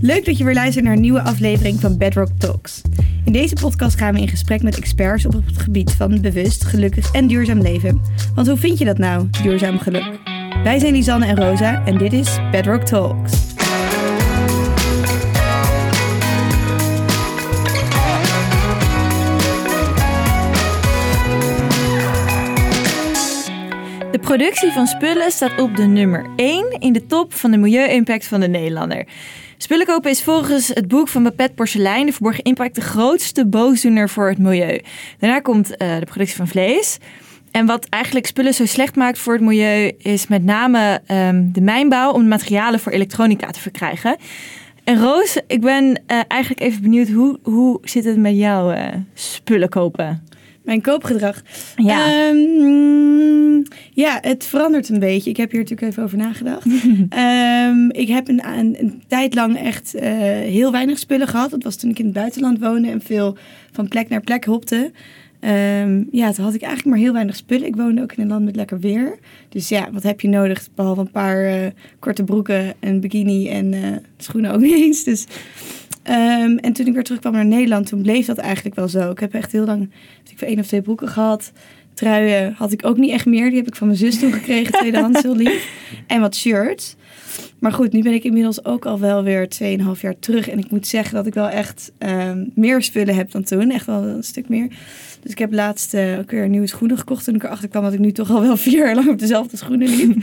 Leuk dat je weer luistert naar een nieuwe aflevering van Bedrock Talks. In deze podcast gaan we in gesprek met experts op het gebied van bewust, gelukkig en duurzaam leven. Want hoe vind je dat nou, duurzaam geluk? Wij zijn Lisanne en Rosa en dit is Bedrock Talks. Productie van spullen staat op de nummer 1 in de top van de milieu-impact van de Nederlander. Spullen kopen is volgens het boek van Babette Porcelein de verborgen impact de grootste boosdoener voor het milieu. Daarna komt uh, de productie van vlees. En wat eigenlijk spullen zo slecht maakt voor het milieu is met name um, de mijnbouw om materialen voor elektronica te verkrijgen. En Roos, ik ben uh, eigenlijk even benieuwd, hoe, hoe zit het met jouw uh, spullen kopen? Mijn koopgedrag. Ja. Um, ja, het verandert een beetje. Ik heb hier natuurlijk even over nagedacht. um, ik heb een, een, een, tijd lang echt uh, heel weinig spullen gehad. Dat was toen ik in het buitenland woonde en veel van plek naar plek hopte. Um, ja, toen had ik eigenlijk maar heel weinig spullen. Ik woonde ook in een land met lekker weer. Dus ja, wat heb je nodig? Behalve een paar uh, korte broeken, een bikini en uh, schoenen ook niet eens. Dus Um, en toen ik weer terugkwam naar Nederland, toen bleef dat eigenlijk wel zo. Ik heb echt heel lang, ik voor één of twee broeken gehad. Truien had ik ook niet echt meer. Die heb ik van mijn zus toen gekregen, tweedehands heel lief. En wat shirts. Maar goed, nu ben ik inmiddels ook al wel weer 2,5 jaar terug. En ik moet zeggen dat ik wel echt um, meer spullen heb dan toen. Echt wel een stuk meer. Dus ik heb laatst uh, ook weer nieuwe schoenen gekocht. Toen ik erachter kwam dat ik nu toch al wel vier jaar lang op dezelfde schoenen liep.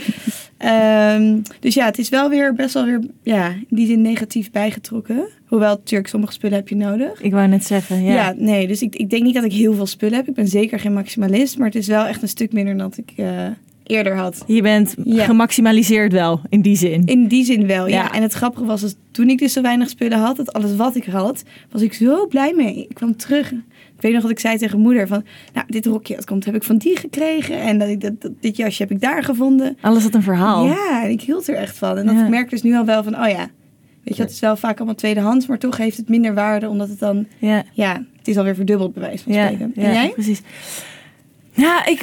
um, dus ja, het is wel weer best wel weer ja, in die zin negatief bijgetrokken. Hoewel natuurlijk sommige spullen heb je nodig. Ik wou net zeggen, ja. Ja, nee, dus ik, ik denk niet dat ik heel veel spullen heb. Ik ben zeker geen maximalist. Maar het is wel echt een stuk minder dan ik... Uh, eerder had. Je bent ja. gemaximaliseerd wel, in die zin. In die zin wel, ja. ja. En het grappige was, dat toen ik dus zo weinig spullen had, dat alles wat ik had, was ik zo blij mee. Ik kwam terug. Ik weet nog wat ik zei tegen moeder van, nou, dit rokje, dat komt, heb ik van die gekregen. En dat, dat, dat dit jasje heb ik daar gevonden. Alles had een verhaal. Ja, en ik hield er echt van. En dat ja. ik merk dus nu al wel van, oh ja, Weet je, het is wel vaak allemaal tweedehands, maar toch heeft het minder waarde, omdat het dan, ja, ja het is alweer verdubbeld bij wijze van spreken. Ja, en jij? precies. Nou, ik,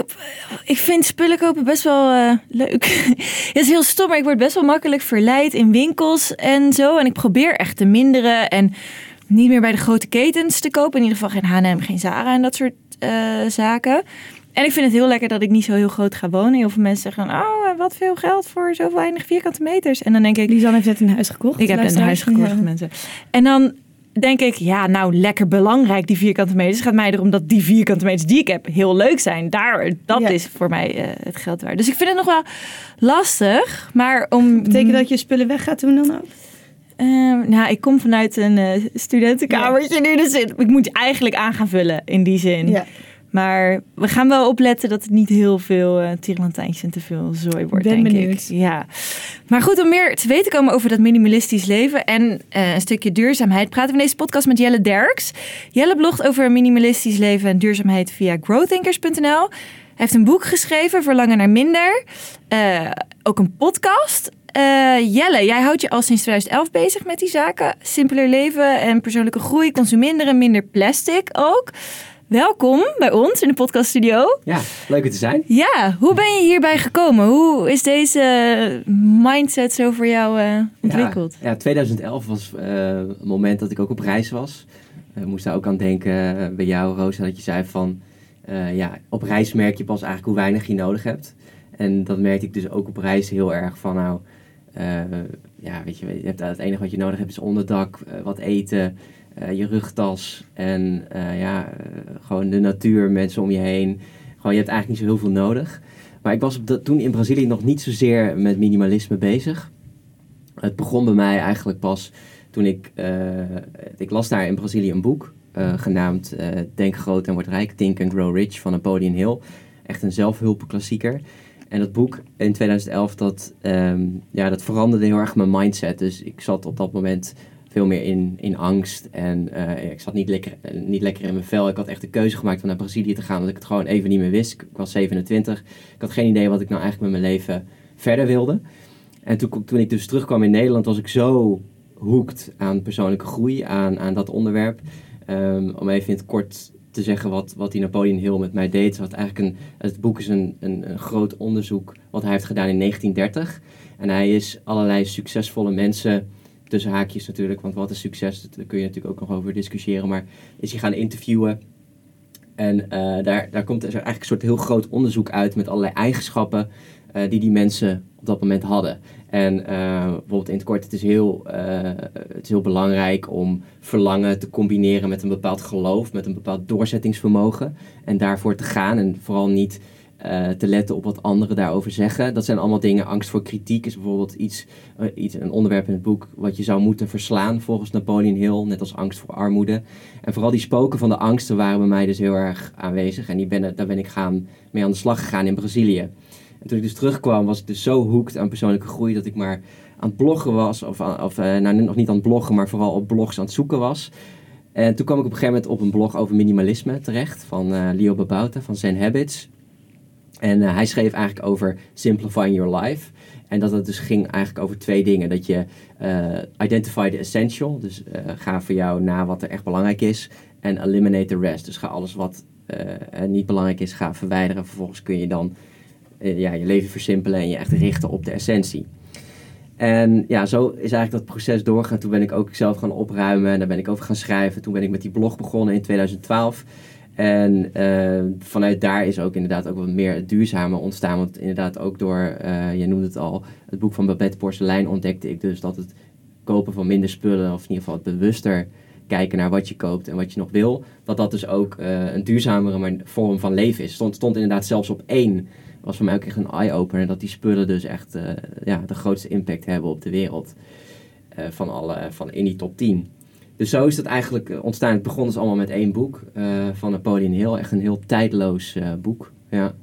ik vind spullen kopen best wel uh, leuk. het is heel stom, maar ik word best wel makkelijk verleid in winkels en zo. En ik probeer echt te minderen en niet meer bij de grote ketens te kopen. In ieder geval geen H&M, geen Zara en dat soort uh, zaken. En ik vind het heel lekker dat ik niet zo heel groot ga wonen. Heel veel mensen zeggen, oh, wat veel geld voor zo weinig vierkante meters. En dan denk ik... Lisanne heeft net een huis gekocht. Ik heb een huis gekocht, ja. mensen. En dan denk ik, ja, nou, lekker belangrijk die vierkante meters. Het gaat mij erom dat die vierkante meters die ik heb heel leuk zijn. Daar, dat ja. is voor mij uh, het geld waard. Dus ik vind het nog wel lastig. Maar om... Betekent dat je spullen weg gaat doen dan ook? Uh, nou, ik kom vanuit een uh, studentenkamertje ja. nu, dus ik moet eigenlijk aan gaan vullen in die zin. Ja. Maar we gaan wel opletten dat het niet heel veel uh, tierenlantijntjes en te veel zooi wordt, ben denk benieuwd. ik. Ja. Maar goed, om meer te weten komen over dat minimalistisch leven en uh, een stukje duurzaamheid, praten we in deze podcast met Jelle Derks. Jelle blogt over minimalistisch leven en duurzaamheid via growthinkers.nl. Hij heeft een boek geschreven, Verlangen naar Minder. Uh, ook een podcast. Uh, Jelle, jij houdt je al sinds 2011 bezig met die zaken. Simpeler leven en persoonlijke groei, consumeren, minder plastic ook. Welkom bij ons in de podcaststudio. Ja, leuk te zijn. Ja, hoe ben je hierbij gekomen? Hoe is deze mindset zo voor jou uh, ontwikkeld? Ja, ja 2011 was uh, een moment dat ik ook op reis was. Ik moest daar ook aan denken bij jou, Rosa, dat je zei van... ja, op reis merk je pas eigenlijk hoe weinig je nodig hebt. En dat merkte ik dus ook op reis heel erg van nou... ja, weet je, je hebt, het enige wat je nodig hebt is onderdak, wat eten... Uh, je rugtas en uh, ja, gewoon de natuur, mensen om je heen. Gewoon, je hebt eigenlijk niet zo heel veel nodig. Maar ik was op dat, toen in Brazilië nog niet zozeer met minimalisme bezig. Het begon bij mij eigenlijk pas toen ik... ik las daar in Brazilië een boek genaamd Denk groot en word rijk, Think and Grow Rich van Napoleon Hill. Echt een zelfhulpklassieker. En dat boek in 2011, dat, um, ja, dat veranderde heel erg mijn mindset. Dus ik zat op dat moment veel meer in, in angst. En uh, ik zat niet lekker, niet lekker in mijn vel. Ik had echt de keuze gemaakt om naar Brazilië te gaan, omdat ik het gewoon even niet meer wist. Ik was 27. Ik had geen idee wat ik nou eigenlijk met mijn leven verder wilde. En toen, toen ik dus terugkwam in Nederland, was ik zo hoekt aan persoonlijke groei, aan, aan dat onderwerp. Um, om even in het kort te zeggen wat, wat die Napoleon Hill met mij deed. Wat eigenlijk een, het boek is een, een groot onderzoek wat hij heeft gedaan in 1930. En hij is allerlei succesvolle mensen tussen haakjes natuurlijk, want wat is succes, daar kun je natuurlijk ook nog over discussiëren, maar is hij gaan interviewen. En daar, daar komt er eigenlijk een soort heel groot onderzoek uit met allerlei eigenschappen die die mensen op dat moment hadden. En uh, bijvoorbeeld in het kort, het is, heel, het is heel belangrijk om verlangen te combineren met een bepaald geloof, met een bepaald doorzettingsvermogen. En daarvoor te gaan en vooral niet uh, te letten op wat anderen daarover zeggen. Dat zijn allemaal dingen. Angst voor kritiek is bijvoorbeeld iets, iets, een onderwerp in het boek wat je zou moeten verslaan volgens Napoleon Hill, net als angst voor armoede. En vooral die spoken van de angsten waren bij mij dus heel erg aanwezig. En die ben, daar ben ik gaan, mee aan de slag gegaan in Brazilië. En toen ik dus terugkwam, was ik dus zo hoekt aan persoonlijke groei dat ik maar aan het bloggen was. Of, of uh, nou, nog niet aan het bloggen, maar vooral op blogs aan het zoeken was. En toen kwam ik op een gegeven moment op een blog over minimalisme terecht van Leo Babauta van Zen Habits. En uh, hij schreef eigenlijk over simplifying your life. En dat het dus ging eigenlijk over twee dingen. Dat je identify the essential, dus ga voor jou na wat er echt belangrijk is. En eliminate the rest, dus ga alles wat niet belangrijk is, ga verwijderen. Vervolgens kun je dan eh, ja, je leven versimpelen en je echt richten op de essentie. En ja, zo is eigenlijk dat proces doorgaan. Toen ben ik ook zelf gaan opruimen en daar ben ik over gaan schrijven. Toen ben ik met die blog begonnen in 2012. En uh, vanuit daar is ook inderdaad ook wat meer duurzamer ontstaan. Want inderdaad ook door, uh, je noemde het al, het boek van Babette Porcelein ontdekte ik dus dat het kopen van minder spullen, of in ieder geval het bewuster kijken naar wat je koopt en wat je nog wil, dat dat dus ook uh, een duurzamere vorm van leven is. Stond, stond inderdaad zelfs op één was voor mij ook echt een eye-opener. Dat die spullen dus echt ja, de grootste impact hebben op de wereld. Van, alle, van in die top 10. Dus zo is het eigenlijk eh, ontstaan. Het begon dus allemaal met één boek van Napoleon Hill. Echt een heel tijdloos boek. Ja.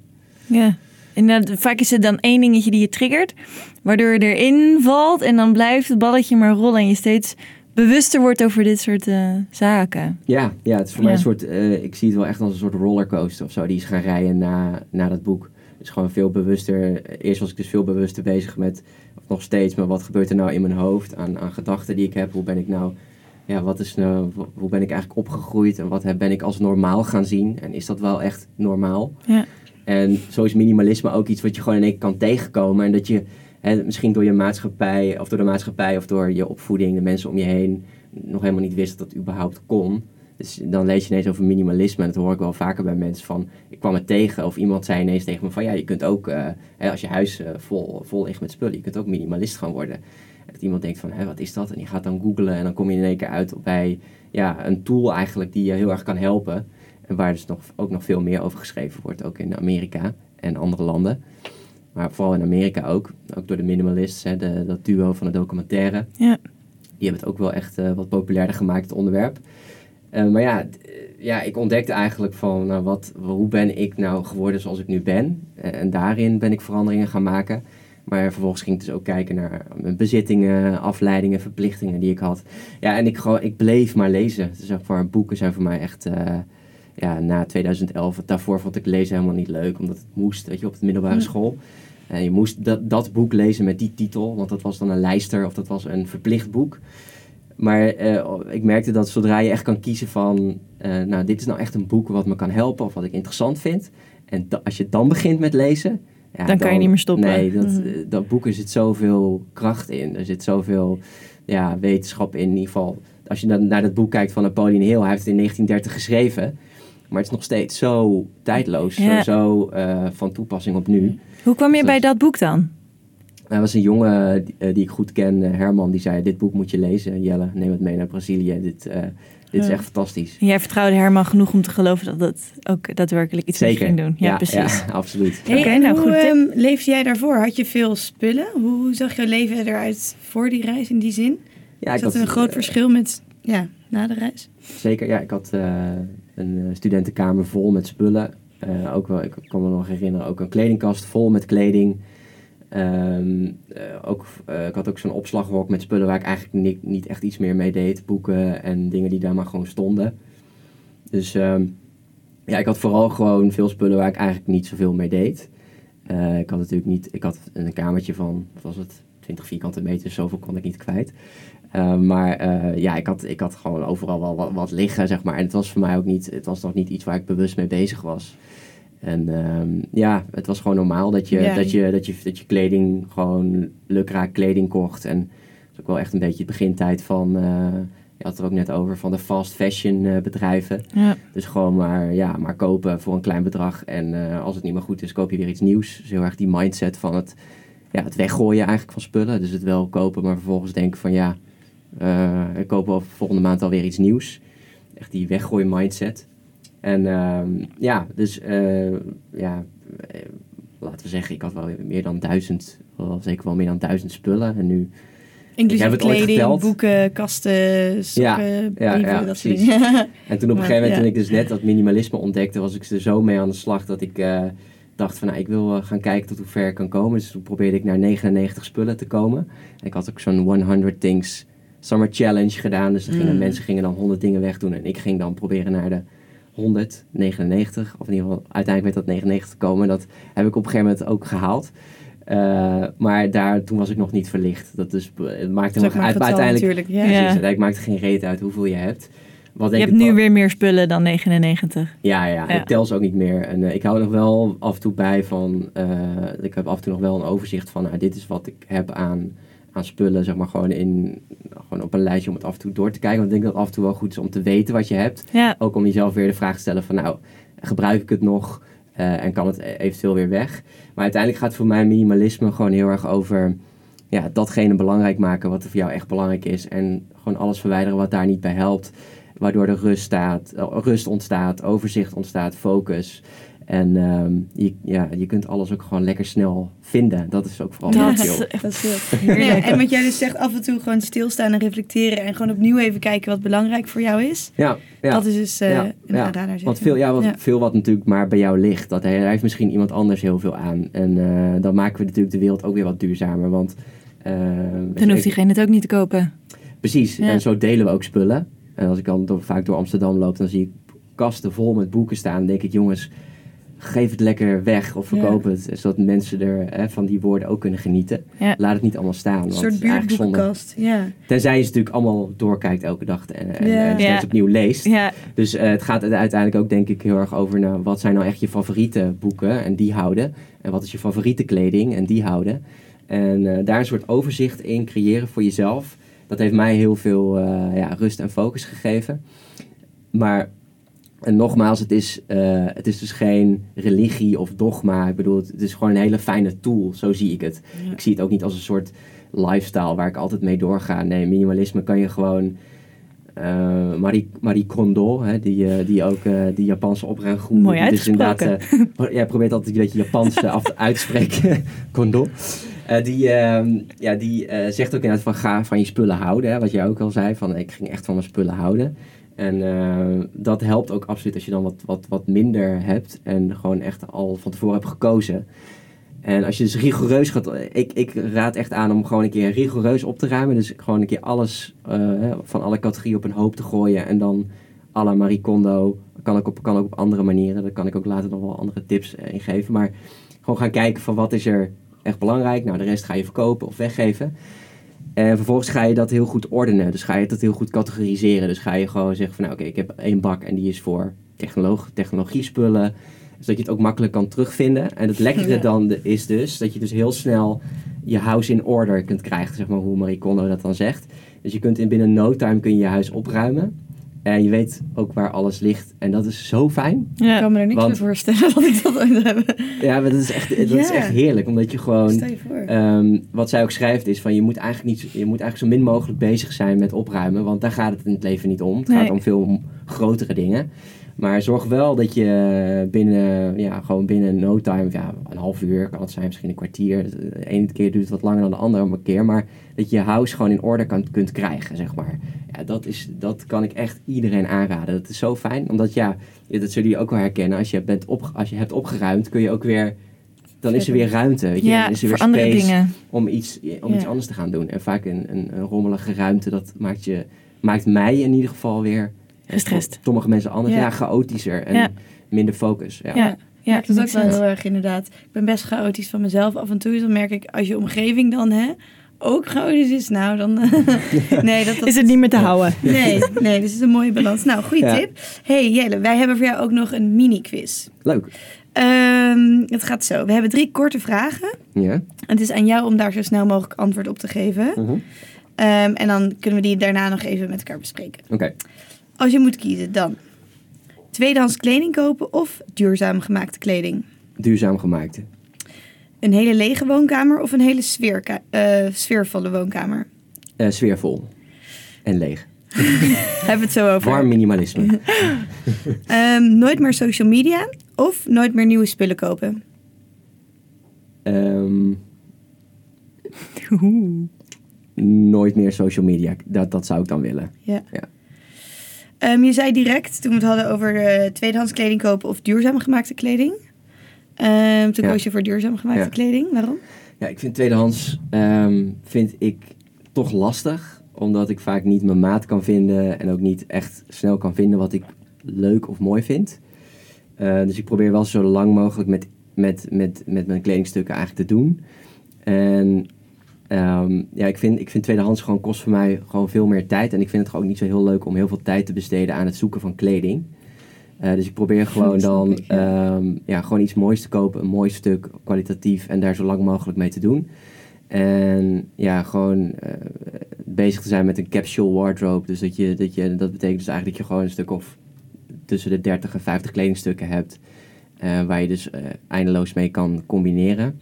ja. En vaak is het dan één dingetje die je triggert, waardoor je erin valt en dan blijft het balletje maar rollen en je steeds bewuster wordt over dit soort uh, zaken. Ja, ja, het is voor mij een soort, uh, ik zie het wel echt als een soort rollercoaster of zo, die is gaan rijden na, na dat boek. Dus gewoon veel bewuster. Eerst was ik dus veel bewuster bezig met, of nog steeds, maar wat gebeurt er nou in mijn hoofd aan, aan gedachten die ik heb? Hoe ben ik nou, ja, wat is nou, hoe ben ik eigenlijk opgegroeid en wat ben ik als normaal gaan zien? En is dat wel echt normaal? Ja. En zo is minimalisme ook iets wat je gewoon in één keer kan tegenkomen. En dat je hè, misschien door je maatschappij, of door de maatschappij, of door je opvoeding, de mensen om je heen, nog helemaal niet wist dat dat überhaupt kon. Dus dan lees je ineens over minimalisme. En dat hoor ik wel vaker bij mensen van... Ik kwam het tegen of iemand zei ineens tegen me van... Ja, je kunt ook, uh, hè, als je huis uh, vol, vol ligt met spullen... Je kunt ook minimalist gaan worden. En dat iemand denkt van, hè, wat is dat? En die gaat dan googlen en dan kom je in één keer uit bij... Ja, een tool eigenlijk die je heel erg kan helpen. En waar dus nog, ook nog veel meer over geschreven wordt. Ook in Amerika en andere landen. Maar vooral in Amerika ook. Ook door de minimalists, hè, de, dat duo van de documentaire. Ja. Die hebben het ook wel echt uh, wat populairder gemaakt, het onderwerp. Uh, maar ja, ja, ik ontdekte eigenlijk van nou, wat, hoe ben ik nou geworden zoals ik nu ben. Uh, en daarin ben ik veranderingen gaan maken. Maar vervolgens ging ik dus ook kijken naar mijn bezittingen, afleidingen, verplichtingen die ik had. Ja, en ik, gewoon, ik bleef maar lezen. Dus voor boeken zijn voor mij echt, uh, ja, na 2011. Daarvoor vond ik lezen helemaal niet leuk, omdat het moest, weet je, op de middelbare mm. school. En je moest dat, dat boek lezen met die titel, want dat was dan een lijster of dat was een verplicht boek. Maar uh, ik merkte dat zodra je echt kan kiezen van, uh, nou, dit is nou echt een boek wat me kan helpen of wat ik interessant vind. En als je dan begint met lezen. Ja, dan, kan je niet meer stoppen. Nee, dat, mm. dat boek er zit zoveel kracht in. Er zit zoveel ja, wetenschap in. In ieder geval, als je dan naar dat boek kijkt van Napoleon Hill, hij heeft het in 1930 geschreven. Maar het is nog steeds zo tijdloos, ja. zo, zo uh, van toepassing op nu. Hoe kwam je dus, bij dat boek dan? Er was een jongen die, uh, die, ik goed ken, uh, Herman, die zei: Dit boek moet je lezen. Jelle, neem het mee naar Brazilië. Dit, uh, dit ja. is echt fantastisch. Jij vertrouwde Herman genoeg om te geloven dat dat ook daadwerkelijk iets Zeker. ging doen. Ja, ja precies. Ja, absoluut. Hey, okay, nou, hoe um, leefde jij daarvoor? Had je veel spullen? Hoe zag jouw leven eruit voor die reis in die zin? Ja, is dat had, een groot verschil met ja, na de reis? Zeker, ja. Ik had een studentenkamer vol met spullen. ook wel, ik kan me nog herinneren, ook een kledingkast vol met kleding. Um, uh, ook, uh, ik had ook zo'n opslaghok met spullen waar ik eigenlijk niet, niet, echt iets meer mee deed. Boeken en dingen die daar maar gewoon stonden. Dus um, ja, ik had vooral gewoon veel spullen waar ik eigenlijk niet zoveel mee deed. Uh, ik had natuurlijk niet, ik had een kamertje van, was het, 20 vierkante meter, zoveel kon ik niet kwijt. maar ja, ik had, ik had gewoon overal wel wat, wat, liggen, zeg maar. En het was voor mij ook niet, het was nog niet iets waar ik bewust mee bezig was. En um, ja, het was gewoon normaal dat je, ja. dat, je, dat, je, dat je kleding, gewoon lukraak kleding kocht. En is ook wel echt een beetje het begintijd van, uh, je had het er ook net over, van de fast fashion uh, bedrijven. Ja. Dus gewoon maar, ja, maar kopen voor een klein bedrag. En uh, als het niet meer goed is, koop je weer iets nieuws. Dus heel erg die mindset van het, ja, het weggooien eigenlijk van spullen. Dus het wel kopen, maar vervolgens denken van ja, ik koop wel volgende maand alweer iets nieuws. Echt die weggooien mindset. En ehm, ja, dus ja, laten we zeggen, ik had wel meer dan duizend, wel zeker wel meer dan duizend spullen. En nu. Inclusief kleding, boeken, kasten, sokken, ja, ja, brieven, ja, dat soort dingen. En toen op een gegeven moment, toen ik dus net dat minimalisme ontdekte, was ik er zo mee aan de slag dat ik uh, dacht van, nou, ik wil uh, gaan kijken tot hoe ver ik kan komen. Dus toen probeerde ik naar 99 spullen te komen. En ik had ook zo'n 100 Things Summer Challenge gedaan. Dus gingen, mm. mensen gingen dan 100 dingen wegdoen en ik ging dan proberen naar de 199, of in ieder geval uiteindelijk werd dat 99 komen. Dat heb ik op een gegeven moment ook gehaald. Uh, maar daar, toen was ik nog niet verlicht. Dat dus, het maakte nog uit. Maar uiteindelijk, ja. ja. Het maakte geen reet uit hoeveel je hebt. Wat je hebt nu weer meer spullen dan 99. Ja, ja, ja. ik tel ze ook niet meer. En uh, ik hou nog wel af en toe bij van... Uh, ik heb af en toe nog wel een overzicht van... Nou, dit is wat ik heb aan aan spullen, zeg maar, gewoon, in, gewoon op een lijstje om het af en toe door te kijken. Want ik denk dat het af en toe wel goed is om te weten wat je hebt. Ja. Ook om jezelf weer de vraag te stellen van, nou, gebruik ik het nog uh, en kan het e-, eventueel weer weg? Maar uiteindelijk gaat voor mij minimalisme gewoon heel erg over ja, datgene belangrijk maken wat er voor jou echt belangrijk is. En gewoon alles verwijderen wat daar niet bij helpt. Waardoor er rust, staat, rust ontstaat, overzicht ontstaat, focus. En ehm, je, ja, je kunt alles ook gewoon lekker snel vinden. Dat is ook vooral dat is echt dat is ja, En wat jij dus zegt, af en toe gewoon stilstaan en reflecteren. En gewoon opnieuw even kijken wat belangrijk voor jou is. Ja, ja. Dat is dus uh, ja, een ja. Want veel, ja, wat, veel wat natuurlijk maar bij jou ligt. Dat heeft misschien iemand anders heel veel aan. En uh, dan maken we natuurlijk de wereld ook weer wat duurzamer. Want, uh, dan hoeft diegene het ook niet te kopen. Precies. En zo delen we ook spullen. En als ik dan door, vaak door Amsterdam loop, dan zie ik kasten vol met boeken staan. Dan denk ik, jongens geef het lekker weg of verkoop het. Zodat mensen er hè, van die woorden ook kunnen genieten. Laat het niet allemaal staan. Een soort buurtboekenkast, ja. Tenzij je ze natuurlijk allemaal doorkijkt elke dag en, en, en steeds opnieuw leest. Dus uh, het gaat uiteindelijk ook denk ik heel erg over... Nou, wat zijn nou echt je favoriete boeken en die houden. En wat is je favoriete kleding en die houden. En uh, daar een soort overzicht in creëren voor jezelf. Dat heeft mij heel veel uh, ja, rust en focus gegeven. Maar en nogmaals, het is, uh, het is dus geen religie of dogma. Ik bedoel, het is gewoon een hele fijne tool. Zo zie ik het. Ik zie het ook niet als een soort lifestyle waar ik altijd mee doorga. Nee, minimalisme kan je gewoon... Uh, Marie, Marie Kondo, hè, die, uh, die ook uh, die Japanse opruimgroen... Mooi dus inderdaad, Jij probeert altijd een beetje Japans af te uitspreken. Kondo. die ehm, ja, die zegt ook inderdaad van ga van je spullen houden. Hè, wat jij ook al zei, van ik ging echt van mijn spullen houden. En uh, dat helpt ook absoluut als je dan wat, wat, wat minder hebt en gewoon echt al van tevoren hebt gekozen. En als je dus rigoureus gaat, ik, ik raad echt aan om gewoon een keer rigoureus op te ruimen. Dus gewoon een keer alles uh, van alle categorieën op een hoop te gooien. En dan à la Marie Kondo, kan ook, op, kan ook op andere manieren. Daar kan ik ook later nog wel andere tips uh, in geven. Maar gewoon gaan kijken van wat is er echt belangrijk. Nou, de rest ga je verkopen of weggeven. En vervolgens ga je dat heel goed ordenen. Dus ga je dat heel goed categoriseren. Dus ga je gewoon zeggen van nou oké, ik heb één bak en die is voor technolog technologie spullen. Zodat je het ook makkelijk kan terugvinden. En het lekkere dan is dus dat je dus heel snel je house in order kunt krijgen. Zeg maar hoe Marie Kondo dat dan zegt. Dus je kunt in binnen no time kun je je huis opruimen. En je weet ook waar alles ligt. En dat is zo fijn. Ja. Ik kan me er niks meer voorstellen dat ik dat ooit heb. Ja, maar dat is echt, dat is echt heerlijk. Omdat je gewoon... Stel je voor. Um, wat zij ook schrijft is van... Je moet, eigenlijk niet, je moet eigenlijk zo min mogelijk bezig zijn met opruimen. Want daar gaat het in het leven niet om. Het gaat om veel grotere dingen. Maar zorg wel dat je binnen, ja, gewoon binnen no time, ja, een half uur kan het zijn, misschien een kwartier. De ene keer duurt het wat langer dan de andere keer. Maar dat je je house gewoon in orde kan, kunt krijgen, zeg maar. Ja, dat, is, dat kan ik echt iedereen aanraden. Dat is zo fijn, omdat ja, dat zullen jullie ook wel herkennen. Als je, bent op, als je hebt opgeruimd, kun je ook weer dan is er weer ruimte. Weet je? Ja, dan is er weer andere dingen. Om, iets, om iets anders te gaan doen. En vaak een, een, een rommelige ruimte, dat maakt, je, maakt mij in ieder geval weer gestrest. Sommige mensen anders, ja, chaotischer en minder focus. Ja. ja. Ja, dat is ook wel heel erg inderdaad. Ik ben best chaotisch van mezelf af en toe. Dan merk ik, als je omgeving dan hè, ook chaotisch is, nou dan... nee, dat, dat, is het niet meer te houden. Nee, nee, dus is een mooie balans. Nou, goede tip. hey, Jelle, wij hebben voor jou ook nog een mini-quiz. Leuk. Um, het gaat zo. We hebben drie korte vragen. Ja. Het is aan jou om daar zo snel mogelijk antwoord op te geven. Uh Ehm, en dan kunnen we die daarna nog even met elkaar bespreken. Oké. Als je moet kiezen, dan tweedehands kleding kopen of duurzaam gemaakte kleding? Duurzaam gemaakte. Een hele lege woonkamer of een hele eh, sfeervolle woonkamer? Eh, sfeervol. En leeg. Hebben het zo over. Warm minimalisme. Ehm, nooit meer social media of nooit meer nieuwe spullen kopen? Ehm, nooit meer social media. Dat, dat zou ik dan willen. Ja. Ja. Ehm, je zei direct, toen we het hadden over eh, tweedehands kleding kopen of duurzaam gemaakte kleding. Ehm, toen Ja. koos je voor duurzaam gemaakte Ja. kleding. Waarom? Ja, ik vind tweedehands ehm, vind ik toch lastig. Omdat ik vaak niet mijn maat kan vinden. En ook niet echt snel kan vinden wat ik leuk of mooi vind. Eh, dus ik probeer wel zo lang mogelijk met, met, met, met mijn kledingstukken eigenlijk te doen. En ehm, ja, ik vind, ik vind tweedehands gewoon kost voor mij gewoon veel meer tijd. En ik vind het gewoon ook niet zo heel leuk om heel veel tijd te besteden aan het zoeken van kleding. Eh, dus ik probeer gewoon dan ik, ja. ehm, ja, gewoon iets moois te kopen, een mooi stuk, kwalitatief en daar zo lang mogelijk mee te doen. En ja, gewoon eh, bezig te zijn met een capsule wardrobe. Dus dat, je, dat, je, dat betekent dus eigenlijk dat je gewoon een stuk of tussen de 30 en 50 kledingstukken hebt. eh, waar je dus eindeloos mee kan combineren.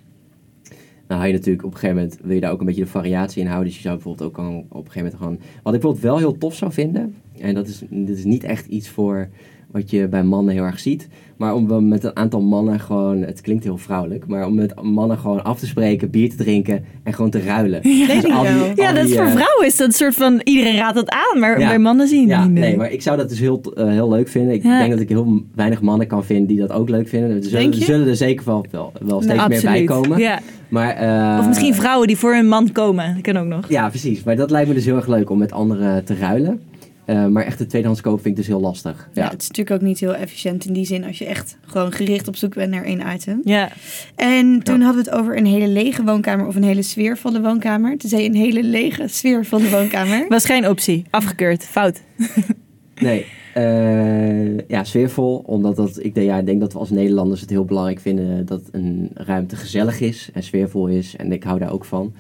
Nou, je natuurlijk op een gegeven moment wil je daar ook een beetje de variatie in houden. Dus je zou bijvoorbeeld ook op een gegeven moment gewoon. Wat ik bijvoorbeeld wel heel tof zou vinden. En dat is, dit is niet echt iets voor wat je bij mannen heel erg ziet. Maar om met een aantal mannen gewoon, het klinkt heel vrouwelijk, maar om met mannen gewoon af te spreken, bier te drinken en gewoon te ruilen. Die- Ja, dat is die, voor eh, vrouwen is dat een soort van iedereen raadt dat aan, maar Ja. bij mannen zien Ja, niet. nee, maar ik zou dat dus heel, eh, heel leuk vinden. Ik Ja. denk dat ik heel weinig mannen kan vinden die dat ook leuk vinden. Er zullen, er zullen er zeker wel, wel, wel steeds Nou, meer bij komen. Ja. Maar, eh, Of misschien vrouwen die voor hun man komen. Dat kan ook nog. Ja, precies. Maar dat lijkt me dus heel erg leuk om met anderen te ruilen. Eh, maar echt de tweedehands kopen vind ik dus heel lastig. Ja. Ja. het is natuurlijk ook niet heel efficiënt in die zin als je echt gewoon gericht op zoek bent naar één item. Ja. En toen hadden we het over een hele lege woonkamer of een hele sfeervolle woonkamer. Toen zei je een hele lege sfeervolle woonkamer. Was geen optie. Afgekeurd. Fout. Nee. eh, ja, sfeervol. Omdat dat, ik, denk- ja, ik denk dat we als Nederlanders het heel belangrijk vinden dat een ruimte gezellig is en sfeervol is. En ik hou daar ook van.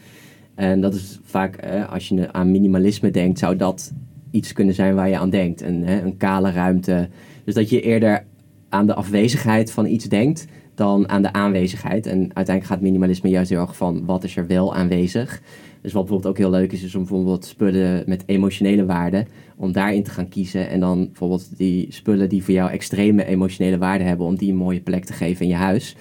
En dat is vaak, eh, als je aan minimalisme denkt, zou dat iets kunnen zijn waar je aan denkt. Een, hè, een kale ruimte. Dus dat je eerder aan de afwezigheid van iets denkt dan aan de aanwezigheid. En uiteindelijk gaat minimalisme juist heel erg van wat is er wel aanwezig. Dus wat bijvoorbeeld ook heel leuk is, is om bijvoorbeeld spullen met emotionele waarde, om daarin te gaan kiezen. En dan bijvoorbeeld die spullen die voor jou extreme emotionele waarde hebben, om die een mooie plek te geven in je huis.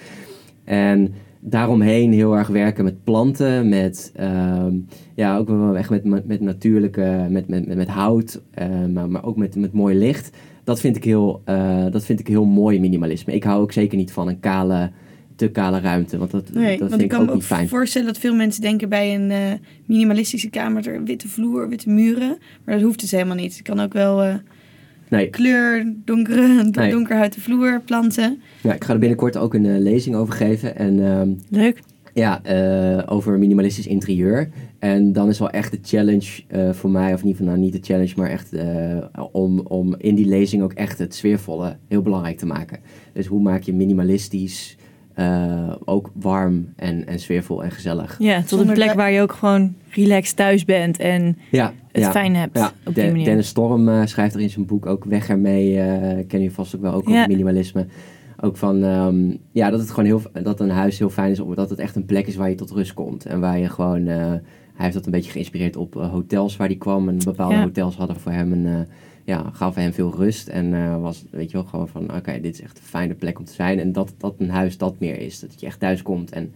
En daaromheen heel erg werken met planten, met, ehm, ja, ook wel echt met, met, met natuurlijke, met, met, met, met hout, eh, maar, maar ook met, met mooi licht. Dat vind, ik heel, eh, dat vind ik heel mooi minimalisme. Ik hou ook zeker niet van een kale, te kale ruimte, want dat, Nee, dat want vind ik ik kan ook me niet fijn. voorstellen dat veel mensen denken bij een eh, minimalistische kamer er witte vloer, witte muren. Maar dat hoeft dus helemaal niet. Het kan ook wel eh, Nee, kleur, donkere, Nee. donkerhouten vloer, planten. ja, ik ga er binnenkort ook een eh, lezing over geven. En ehm, Leuk. Ja, eh, over minimalistisch interieur. En dan is wel echt de challenge eh, voor mij, of in ieder geval nou niet de challenge, maar echt om, om in die lezing ook echt het sfeervolle heel belangrijk te maken. Dus hoe maak je minimalistisch eh, ook warm en, en sfeervol en gezellig. Ja, tot Zonder een plek waar je ook gewoon relaxed thuis bent en Ja, het ja. fijn hebt Ja, op De- die manier. Dennis Storm eh, schrijft er in zijn boek ook Weg ermee, eh ken je vast ook wel, ook Ja. over minimalisme. Ook van, ehm, ja, dat het gewoon heel, dat een huis heel fijn is, omdat het echt een plek is waar je tot rust komt. En waar je gewoon, eh, hij heeft dat een beetje geïnspireerd op hotels waar hij kwam. En bepaalde Ja. hotels hadden voor hem een, eh, ja, gaven hem veel rust. En eh, was, weet je wel, gewoon van, oké, dit is echt een fijne plek om te zijn. En dat, dat een huis dat meer is. Dat je echt thuis komt en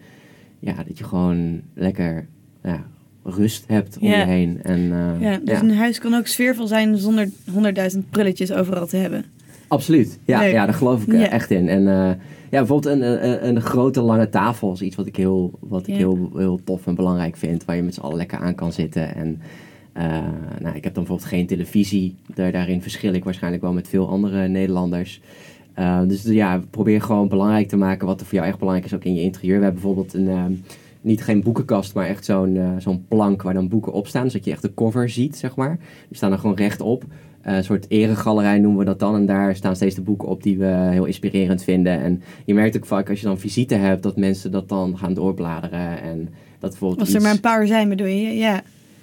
ja, dat je gewoon lekker, ja, rust hebt om Ja. je heen. En, eh, Ja, dus een huis kan ook sfeervol zijn zonder honderdduizend prulletjes overal te hebben. Absoluut. Ja, Leuk. ja daar geloof ik eh, Ja. echt in. En ja, bijvoorbeeld een, een, een grote lange tafel is iets wat ik heel, wat ik Ja. heel, heel tof en belangrijk vind. Waar je met z'n allen lekker aan kan zitten. En eh, nou, ik heb dan bijvoorbeeld geen televisie. Daar, daarin verschil ik waarschijnlijk wel met veel andere Nederlanders. Eh, dus ja, probeer gewoon belangrijk te maken wat er voor jou echt belangrijk is ook in je interieur. We hebben bijvoorbeeld een, eh, niet geen boekenkast, maar echt zo'n eh, zo'n plank waar dan boeken op staan. Zodat je echt de cover ziet, zeg maar. Die staan er gewoon rechtop. Eh, een soort eregalerij noemen we dat dan. En daar staan steeds de boeken op die we heel inspirerend vinden. En je merkt ook vaak als je dan visite hebt, dat mensen dat dan gaan doorbladeren. En dat bijvoorbeeld Als er iets- maar een paar zijn, bedoel je? Ja.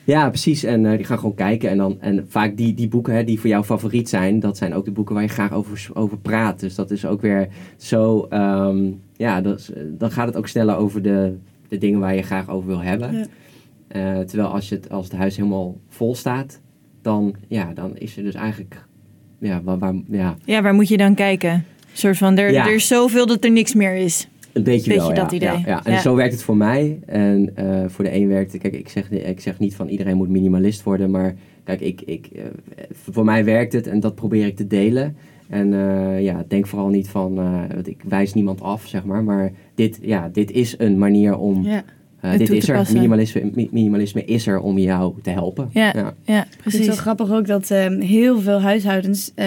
Ja, precies. En uh, die gaan gewoon kijken. En, dan, en vaak die, die boeken hè, die voor jou favoriet zijn, dat zijn ook de boeken waar je graag over, over praat. Dus dat is ook weer zo. Um, ja, dat, dan gaat het ook sneller over de, de dingen waar je graag over wil hebben. Ja. Uh, terwijl als, je het, als het huis helemaal vol staat, dan, ja, dan is er dus eigenlijk. Ja, waar, waar, ja. ja, waar moet je dan kijken? Een soort van, er, er is zoveel dat er niks meer is. Een beetje, beetje wel, dat ja, idee. Ja, En zo werkt het voor mij. En uh, voor de een werkt het... Kijk, ik zeg, ik zeg niet van iedereen moet minimalist worden. Maar kijk, ik, ik, uh, voor mij werkt het en dat probeer ik te delen. En uh, ja, denk vooral niet van... ik wijs niemand af, zeg maar. Maar dit, ja, dit is een manier om... Ja uh, dit is er. Minimalisme, minimalisme is er om jou te helpen. Ja, ja. ja precies. Het is zo grappig ook dat um, heel veel huishoudens uh,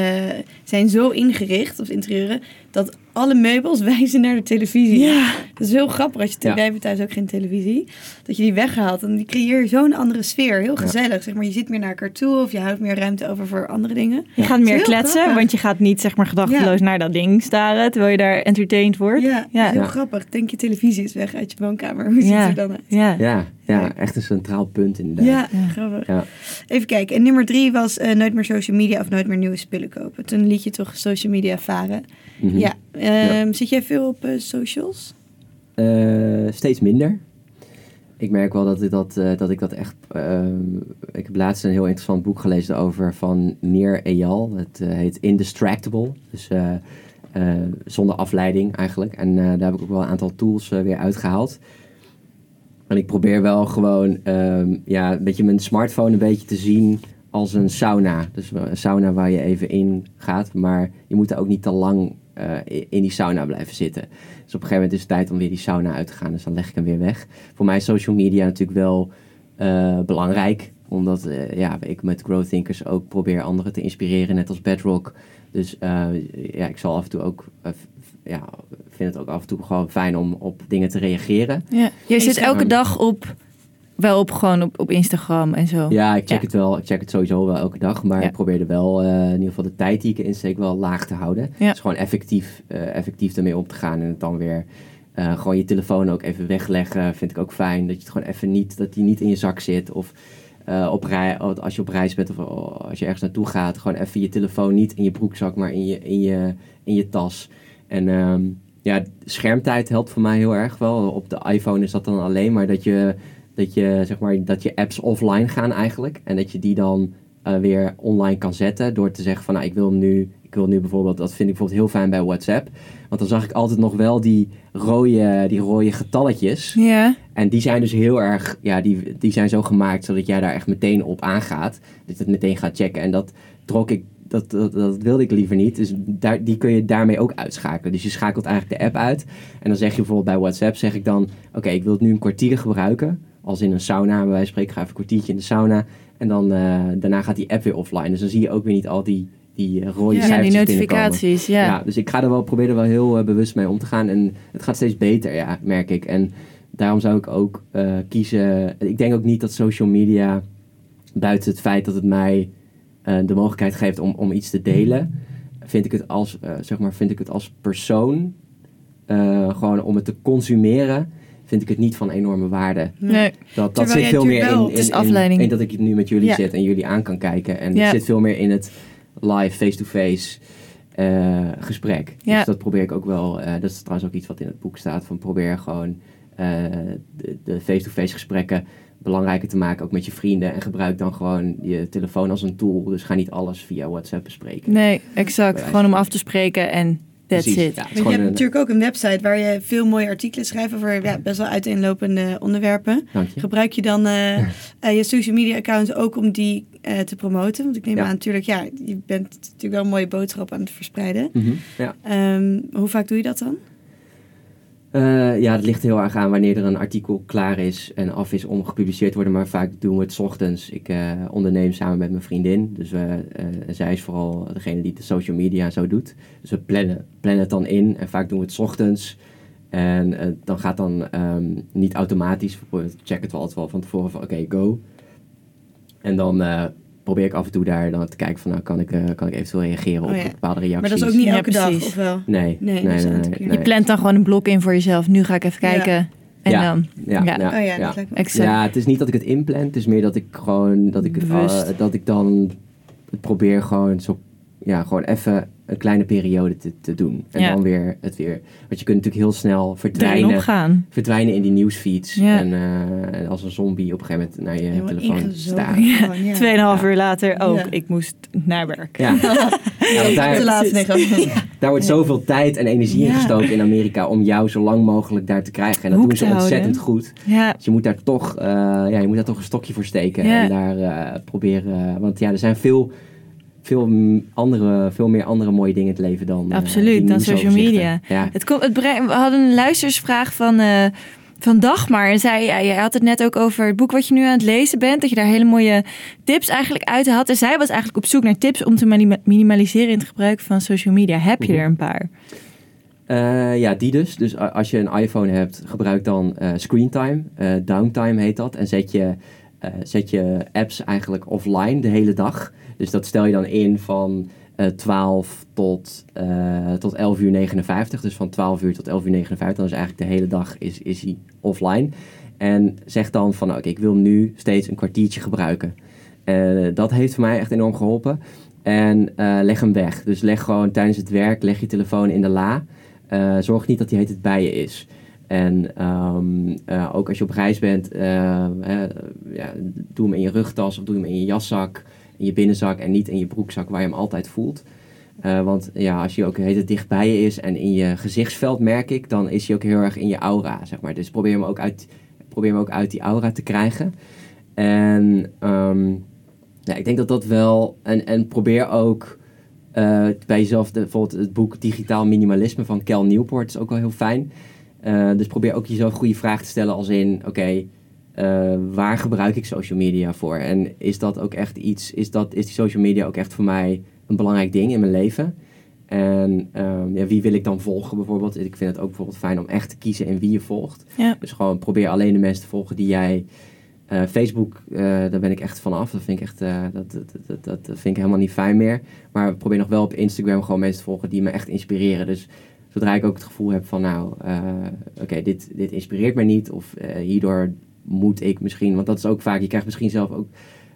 zijn zo ingericht, of interieuren, dat alle meubels wijzen naar de televisie. Ja. Dat is heel grappig als je ja. wij hebben thuis ook geen televisie. Dat je die weghaalt en die creëert zo'n andere sfeer. Heel gezellig. Zeg maar, je zit meer naar elkaar toe of je houdt meer ruimte over voor andere dingen. Je gaat meer kletsen, want je gaat niet zeg maar gedachteloos naar dat ding staren terwijl je daar entertained wordt. Ja, heel grappig. Denk je televisie is weg uit je woonkamer. Hoe ziet het er dan uit? Ja. Ja. Ja, echt een centraal punt inderdaad. Ja, grappig. Even kijken. En nummer drie was uh, nooit meer social media of nooit meer nieuwe spullen kopen. Toen liet je toch social media varen. Mhm. ja. Um, Zit jij veel op uh, socials? Uh, steeds minder. Ik merk wel dat ik dat, dat, ik dat echt... Ehm, ik heb laatst een heel interessant boek gelezen over van Neer Eyal. Het heet Indistractable. Dus zonder afleiding eigenlijk. En daar heb ik ook wel een aantal tools weer uitgehaald. En ik probeer wel gewoon um, ja, een beetje mijn smartphone een beetje te zien als een sauna. Dus een sauna waar je even in gaat, maar je moet er ook niet te lang uh, in die sauna blijven zitten. Dus op een gegeven moment is het tijd om weer die sauna uit te gaan. Dus dan leg ik hem weer weg. Voor mij is social media natuurlijk wel uh, belangrijk. Omdat uh, ja, ik met Growth Thinkers ook probeer anderen te inspireren, net als Bedrock. Dus ja, ik zal af en toe ook ja, vind het ook af en toe gewoon fijn om op dingen te reageren. Ja. Jij zit elke dag op, wel op gewoon op, op Instagram en zo. Ja, ik check het wel. Ik check het sowieso wel elke dag. Maar ik probeer er wel uh, in ieder geval de tijd die ik insteek wel laag te houden. Ja. Dus gewoon effectief, uh, effectief ermee om te gaan en het dan weer... Uh, gewoon je telefoon ook even wegleggen, vind ik ook fijn. Dat je het gewoon even niet, dat die niet in je zak zit. Of op rij, als je op reis bent of als je ergens naartoe gaat, gewoon even je telefoon niet in je broekzak, maar in je, in je, in je tas. En um, ja, schermtijd helpt voor mij heel erg wel. Op de iPhone is dat dan alleen maar dat je, dat je, zeg maar, dat je apps offline gaan eigenlijk. En dat je die dan uh, weer online kan zetten door te zeggen van nou, ik wil nu, ik wil nu bijvoorbeeld, dat vind ik bijvoorbeeld heel fijn bij WhatsApp. Want dan zag ik altijd nog wel die rode, die rode getalletjes. Ja. En die zijn dus heel erg, ja, die, die zijn zo gemaakt zodat jij daar echt meteen op aangaat. Dat je het meteen gaat checken. En dat trok ik dat, dat, dat, wilde ik liever niet. Dus daar, die kun je daarmee ook uitschakelen. Dus je schakelt eigenlijk de app uit. En dan zeg je bijvoorbeeld bij WhatsApp, zeg ik dan... Oké, ik wil het nu een kwartier gebruiken. Als in een sauna, bij wijze van spreken. ga even een kwartiertje in de sauna. En dan, uh, daarna gaat die app weer offline. Dus dan zie je ook weer niet al die, die eh, rode ja, die notificaties, ja. ja. Dus ik ga er wel, probeer er wel heel uh, bewust mee om te gaan. En het gaat steeds beter, ja, merk ik. En daarom zou ik ook uh, kiezen... Ik denk ook niet dat social media... Buiten het feit dat het mij uh, de mogelijkheid geeft om, om iets te delen, vind ik het als, uh, zeg maar, vind ik het als persoon, uh, gewoon om het te consumeren, vind ik het niet van enorme waarde. Nee. Dat, dat zit veel meer in, in, dat ik nu met jullie ja. zit en jullie aan kan kijken. En ja. het zit veel meer in het live, face-to-face gesprek. Ja. Dus dat probeer ik ook wel, dat is trouwens ook iets wat in het boek staat, van probeer gewoon de face-to-face gesprekken belangrijker te maken, ook met je vrienden. En gebruik dan gewoon je telefoon als een tool. Dus ga niet alles via WhatsApp bespreken. Nee, exact. Gewoon om af te spreken en that's Precies, it. Ja, je hebt natuurlijk ook een website waar je veel mooie artikelen schrijft over ja, best wel uiteenlopende onderwerpen. Je. Gebruik je dan uh, uh, je social media accounts ook om die uh, te promoten? Want ik neem aan natuurlijk, ja, je bent natuurlijk wel een mooie boodschap aan het verspreiden. Mm -hmm, ja. um, hoe vaak doe je dat dan? Uh, ja, het ligt heel erg aan wanneer er een artikel klaar is en af is om gepubliceerd te worden. Maar vaak doen we het ochtends. Ik uh, onderneem samen met mijn vriendin. Dus uh, zij is vooral degene die de social media zo doet. Dus we plannen, plannen het dan in. En vaak doen we het ochtends. En dan gaat dan um, niet automatisch. We checken het wel altijd wel van tevoren van oké, go. En dan probeer ik af en toe daar dan te kijken van nou kan ik, uh, kan ik eventueel reageren op oh, ja. bepaalde reacties. Maar dat is ook niet elke dag, of wel? Nee, nee, nee, nee, nee, Je plant dan gewoon een blok in voor jezelf. Nu ga ik even kijken. En Ja. dan, Ja, Ja. ja, Oh ja, ja. dat het is niet dat ik het inplan. Het is meer dat ik gewoon dat ik eh, dat ik dan het probeer gewoon zo ja, gewoon even een kleine periode te, te doen. En Ja. dan weer het weer. Want je kunt natuurlijk heel snel erin verdwijnen, opgaan. verdwijnen in die nieuwsfeeds. Ja. En eh, als een zombie op een gegeven moment naar je Helemaal telefoon ingezogen staat. Ja. Tweeënhalf uur later ook. Ja. Ik moest naar werk. Ja. Daar, daar wordt zoveel tijd en energie in Ja. gestoken in Amerika om jou zo lang mogelijk daar te krijgen. En dat Hoek doen ze ontzettend goed. Ja, Dus je moet daar toch, eh, ja, je moet daar toch een stokje voor steken. Ja. En daar eh, proberen. Want ja, er zijn veel, veel, andere, veel meer andere mooie dingen in het leven dan. eh, Absoluut, dan social media. Ja. het komt, het we hadden een luistersvraag van, eh van Dagmar. En zei, ja, je had het net ook over het boek wat je nu aan het lezen bent. Dat je daar hele mooie tips eigenlijk uit had. En zij was eigenlijk op zoek naar tips om te minima- minimaliseren in het gebruik van social media. Heb je Mhm. er een paar? Eh, ja, die dus. Dus als je een iPhone hebt, gebruik dan eh screentime. downtime heet dat. En zet je, zet je apps eigenlijk offline de hele dag. Dus dat stel je dan in van eh 12 tot, eh, tot 11 uur 59. Dus van 12 uur tot 11 uur 59. Dan is eigenlijk de hele dag is, is hij offline. En zeg dan van, nou, oké, ik wil nu steeds een kwartiertje gebruiken. Eh, dat heeft voor mij echt enorm geholpen. En eh, leg hem weg. Dus leg gewoon tijdens het werk, leg je telefoon in de la. Eh, zorg niet dat die heet het bij je is. En ehm, eh, ook als je op reis bent, eh, hè, ja, doe hem in je rugtas of doe hem in je jaszak, in je binnenzak en niet in je broekzak waar je hem altijd voelt. Eh, want ja, als je ook heet het dicht bij je is en in je gezichtsveld merk ik, dan is hij ook heel erg in je aura, zeg maar. Dus probeer hem ook uit, probeer hem ook uit die aura te krijgen. En ehm, ja, ik denk dat dat wel. En, en probeer ook eh, bij jezelf, de, bijvoorbeeld het boek Digitaal Minimalisme van Cal Newport is ook wel heel fijn. Eh, dus probeer ook jezelf goede vragen te stellen als in, oké, eh, waar gebruik ik social media voor? En is dat ook echt iets, is, dat, is die social media ook echt voor mij een belangrijk ding in mijn leven? En ehm, ja, wie wil ik dan volgen bijvoorbeeld? Ik vind het ook bijvoorbeeld fijn om echt te kiezen in wie je volgt. Ja. Dus gewoon probeer alleen de mensen te volgen die jij... eh, Facebook, eh, daar ben ik echt van af. Dat vind ik echt, dat, dat, dat, dat, vind ik helemaal niet fijn meer. Maar probeer nog wel op Instagram gewoon mensen te volgen die me echt inspireren. Dus zodra ik ook het gevoel heb van nou, oké, dit, dit inspireert mij niet. Of hierdoor moet ik misschien, want dat is ook vaak, je krijgt misschien zelf ook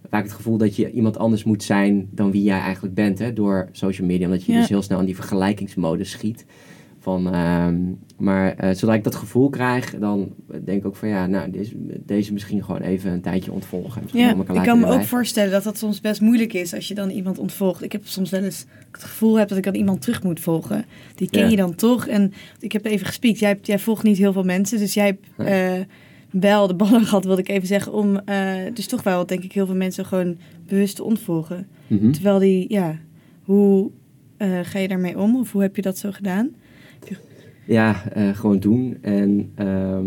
vaak het gevoel dat je iemand anders moet zijn dan wie jij eigenlijk bent hè, door social media. Omdat je Ja. dus heel snel in die vergelijkingsmodus schiet. Van, ehm, maar eh, zodra ik dat gevoel krijg, dan denk ik ook van ja, nou, deze, deze misschien gewoon even een tijdje ontvolgen. Ja, Ik kan me ook voorstellen dat dat soms best moeilijk is als je dan iemand ontvolgt. Ik heb soms wel eens het gevoel heb dat ik dan iemand terug moet volgen. Die ken Ja. je dan toch. En ik heb even gespiekt. Jij, jij volgt niet heel veel mensen. Dus jij eh, wel de ballen gehad, wilde ik even zeggen. Om eh, dus toch wel, denk ik, heel veel mensen gewoon bewust te ontvolgen. Mhm. Terwijl die, ja, hoe eh, ga je daarmee om? Of hoe heb je dat zo gedaan? Ja, eh, gewoon doen. En ehm,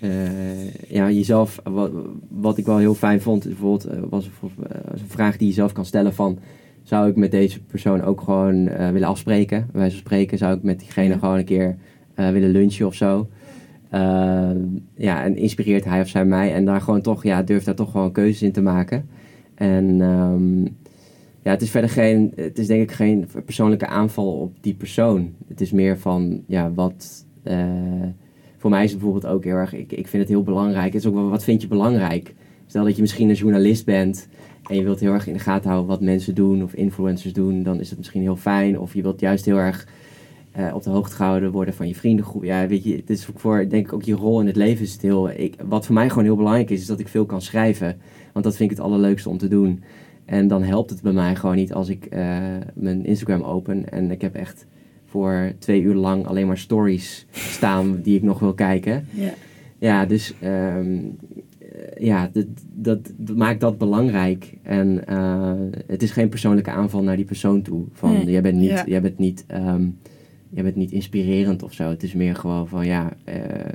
eh, ja, jezelf, wat, wat ik wel heel fijn vond, bijvoorbeeld, was een- was een vraag die je zelf kan stellen van, zou ik met deze persoon ook gewoon willen afspreken? Van spreken, zou ik met diegene Ja. gewoon een keer willen lunchen of zo? Ehm, ja, en inspireert hij of zij mij? En daar gewoon toch, ja, durf daar toch gewoon keuzes in te maken. En ehm, ja, het is verder geen, het is denk ik geen persoonlijke aanval op die persoon. Het is meer van, ja, wat, eh, voor mij is het bijvoorbeeld ook heel erg, ik, ik vind het heel belangrijk. Het is ook wel, wat vind je belangrijk? Stel dat je misschien een journalist bent en je wilt heel erg in de gaten houden wat mensen doen of influencers doen, dan is het misschien heel fijn. Of je wilt juist heel erg eh, op de hoogte gehouden worden van je vriendengroep. Ja, weet je, het is ook voor, denk ik, ook je rol in het leven is het heel, ik, wat voor mij gewoon heel belangrijk is, is dat ik veel kan schrijven. Want dat vind ik het allerleukste om te doen. En dan helpt het bij mij gewoon niet als ik eh, mijn Instagram open en ik heb echt voor twee uur lang alleen maar stories staan die ik nog wil kijken. Ja. Ja, dus ehm, eh, ja, dat, dat, dat maakt dat belangrijk. En eh, het is geen persoonlijke aanval naar die persoon toe. Van Nee. jij bent niet, Ja. jij bent niet, ehm, jij bent niet inspirerend of zo. Het is meer gewoon van ja. eh,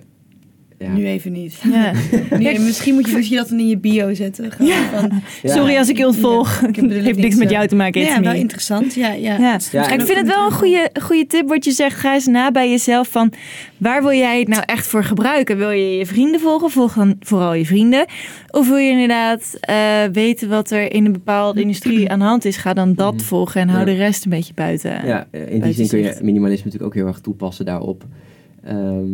ja. Nu even niet. Ja. Nee, misschien moet je, dus je dat dan in je bio zetten. Van, Ja. Sorry als ik je ontvolg. Ja, ik Heeft niks met jou te maken. ja, wel me. interessant. Ja, ja. Ik vind het wel een goede, goede tip wat je zegt. Ga eens na bij jezelf van waar wil jij het nou echt voor gebruiken? Wil je je vrienden volgen? Volg dan vooral je vrienden. Of wil je inderdaad eh, weten wat er in een bepaalde industrie aan de hand is? Ga dan dat Mhm. volgen en hou Ja. de rest een beetje buiten. Ja, in die zin kun je minimalisme natuurlijk ook heel erg toepassen daarop. Ehm,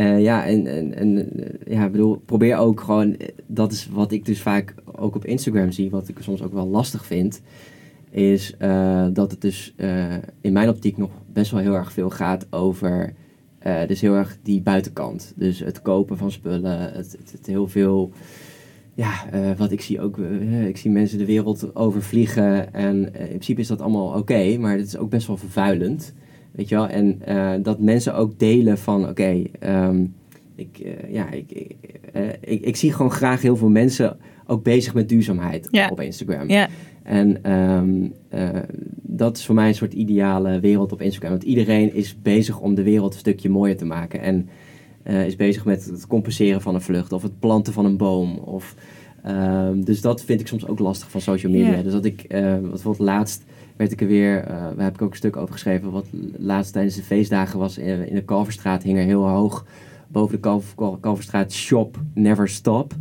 Uh, ja, en, en, en ja, ik bedoel, probeer ook gewoon, dat is wat ik dus vaak ook op Instagram zie, wat ik soms ook wel lastig vind, is dat het dus in mijn optiek nog best wel heel erg veel gaat over, dus heel erg die buitenkant. Dus het kopen van spullen, het, het, heel veel ja, wat ik zie ook, ik zie mensen de wereld overvliegen en in principe is dat allemaal oké, maar het is ook best wel vervuilend, weet je wel. En dat mensen ook delen van, oké, okay, um, ik, ja, ik, ik, ik, ik, zie gewoon graag heel veel mensen ook bezig met duurzaamheid ja. op Instagram. Ja. En um, dat is voor mij een soort ideale wereld op Instagram, want iedereen is bezig om de wereld een stukje mooier te maken en is bezig met het compenseren van een vlucht of het planten van een boom. Of, uh, dus dat vind ik soms ook lastig van social media. Ja. Dus dat ik, wat bijvoorbeeld laatst werd ik er weer, daar heb ik ook een stuk over geschreven, wat laatst tijdens de feestdagen was in, in de Kalverstraat hing er heel hoog boven de Kalver, Kalverstraat shop never stop.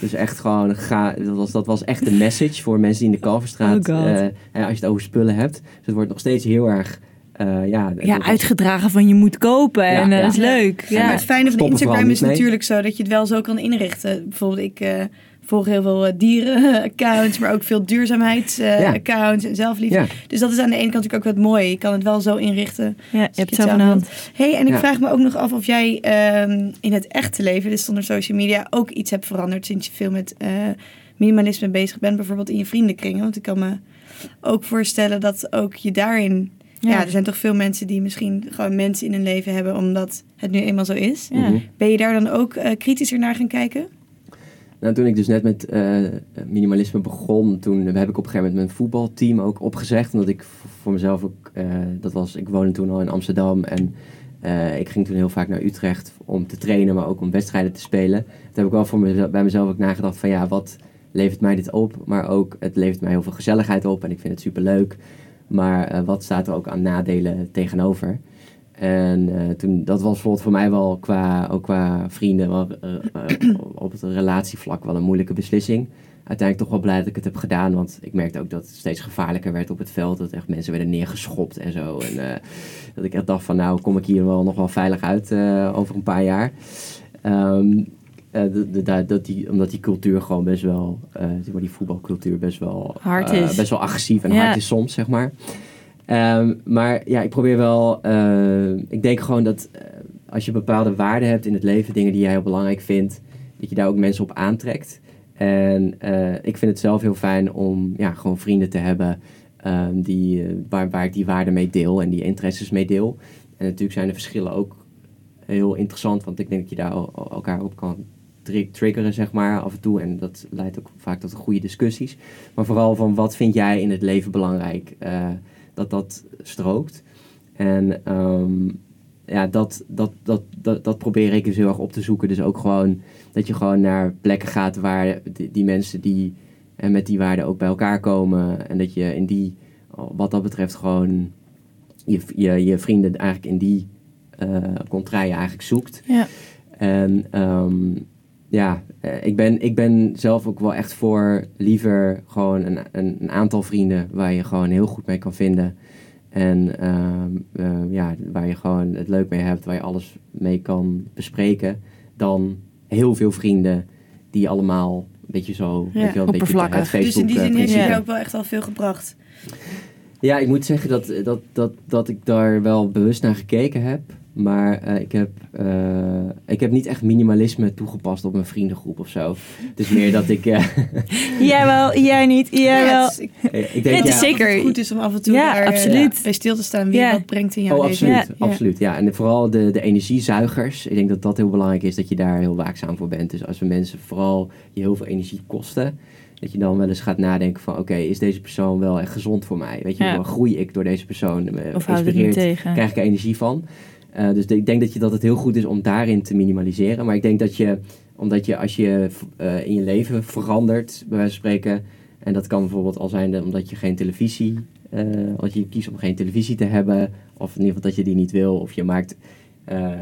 Dus echt gewoon, ga, dat, was, dat was echt een message voor mensen die in de Kalverstraat, oh als je het over spullen hebt. Dus het wordt nog steeds heel erg uh, ja, ja, uitgedragen van je moet kopen en ja, dat is leuk. Ja. maar het fijne van Instagram is natuurlijk zo dat je het wel zo kan inrichten. Bijvoorbeeld ik uh, volg heel veel eh, dieren-accounts, maar ook veel duurzaamheidsaccounts en zelfliefde. Dus dat is aan de ene kant natuurlijk ook wat mooi. Je kan het wel zo inrichten. Ja, je hebt het zelf aan de hand. hey, en ik vraag me ook nog af of jij um, in het echte leven, dus zonder social media, ook iets hebt veranderd sinds je veel met uh, minimalisme bezig bent. Bijvoorbeeld in je vriendenkringen. Want ik kan me ook voorstellen dat ook je daarin ja. ja. er zijn toch veel mensen die misschien gewoon mensen in hun leven hebben omdat het nu eenmaal zo is. Ja. Mhm. Ben je daar dan ook uh, kritischer naar gaan kijken? Nou, toen ik dus net met uh, minimalisme begon, toen heb ik op een gegeven moment mijn voetbalteam ook opgezegd. Omdat ik voor mezelf ook, uh, dat was, ik woonde toen al in Amsterdam en ik ging toen heel vaak naar Utrecht om te trainen, maar ook om wedstrijden te spelen. Toen heb ik wel voor mezelf, bij mezelf ook nagedacht van ja, wat levert mij dit op? Maar ook, het levert mij heel veel gezelligheid op en ik vind het super leuk. Maar wat staat er ook aan nadelen tegenover? En uh, toen, dat was bijvoorbeeld voor mij wel qua, ook qua vrienden, wel, uh, op het relatievlak wel een moeilijke beslissing. Uiteindelijk toch wel blij dat ik het heb gedaan, want ik merkte ook dat het steeds gevaarlijker werd op het veld. Dat echt mensen werden neergeschopt en zo. En dat ik echt dacht van nou kom ik hier wel nog wel veilig uit over een paar jaar. Um, de, dat die, omdat die cultuur gewoon best wel, die voetbalcultuur best wel, hard is. Best wel agressief en Ja. hard is soms, zeg maar. Um, maar ja, ik probeer wel, ik denk gewoon dat als je bepaalde waarden hebt in het leven, dingen die jij heel belangrijk vindt, dat je daar ook mensen op aantrekt. En ik vind het zelf heel fijn om ja, gewoon vrienden te hebben um, die, waar, waar ik die waarden mee deel en die interesses mee deel. En natuurlijk zijn de verschillen ook heel interessant, want ik denk dat je daar elkaar op kan triggeren, zeg maar, af en toe. En dat leidt ook vaak tot goede discussies. Maar vooral van wat vind jij in het leven belangrijk? Dat dat strookt. En um, ja, dat, dat, dat, dat, dat probeer ik dus heel erg op te zoeken. Dus ook gewoon dat je gewoon naar plekken gaat waar die, die mensen die en met die waarden ook bij elkaar komen. En dat je in die, wat dat betreft, gewoon je, je, je vrienden eigenlijk in die uh, contraien eigenlijk zoekt. Ja. En um, ja, uh, ik, ben, ik ben zelf ook wel echt voor liever gewoon een, een, een, aantal vrienden waar je gewoon heel goed mee kan vinden. En uh, uh, ja, waar je gewoon het leuk mee hebt, waar je alles mee kan bespreken. Dan heel veel vrienden die allemaal een beetje zo, Ja, weet je wel, een beetje het Facebook Dus in die zin eh, heeft je ook wel echt al veel gebracht. Ja, ik moet zeggen dat, dat, dat, dat ik daar wel bewust naar gekeken heb. Maar uh, ik, heb, uh, ik heb niet echt minimalisme toegepast op mijn vriendengroep of zo. Het is meer dat ik... Uh, jij wel, jij niet, jij wel. ik, ik denk, Het is ja, zeker- het goed is om af en toe Ja, daar, absoluut. eh, bij stil te staan wie Ja. wat brengt in jouw Oh, leven. absoluut. Ja. absoluut ja. En vooral de, de energiezuigers. Ik denk dat dat heel belangrijk is, dat je daar heel waakzaam voor bent. Dus als we mensen vooral je heel veel energie kosten... Dat je dan wel eens gaat nadenken van... Oké, is deze persoon wel echt gezond voor mij? Weet je, Ja. groei ik door deze persoon? Of niet inspireert, tegen. krijg ik er energie van? Uh, dus ik denk dat, je, dat het heel goed is om daarin te minimaliseren. Maar ik denk dat je, omdat je als je uh, in je leven verandert, bij wijze van spreken... En dat kan bijvoorbeeld al zijn dat- omdat je geen televisie... Uh, als je kiest om geen televisie te hebben... Of in ieder geval dat je die niet wil. Of je maakt,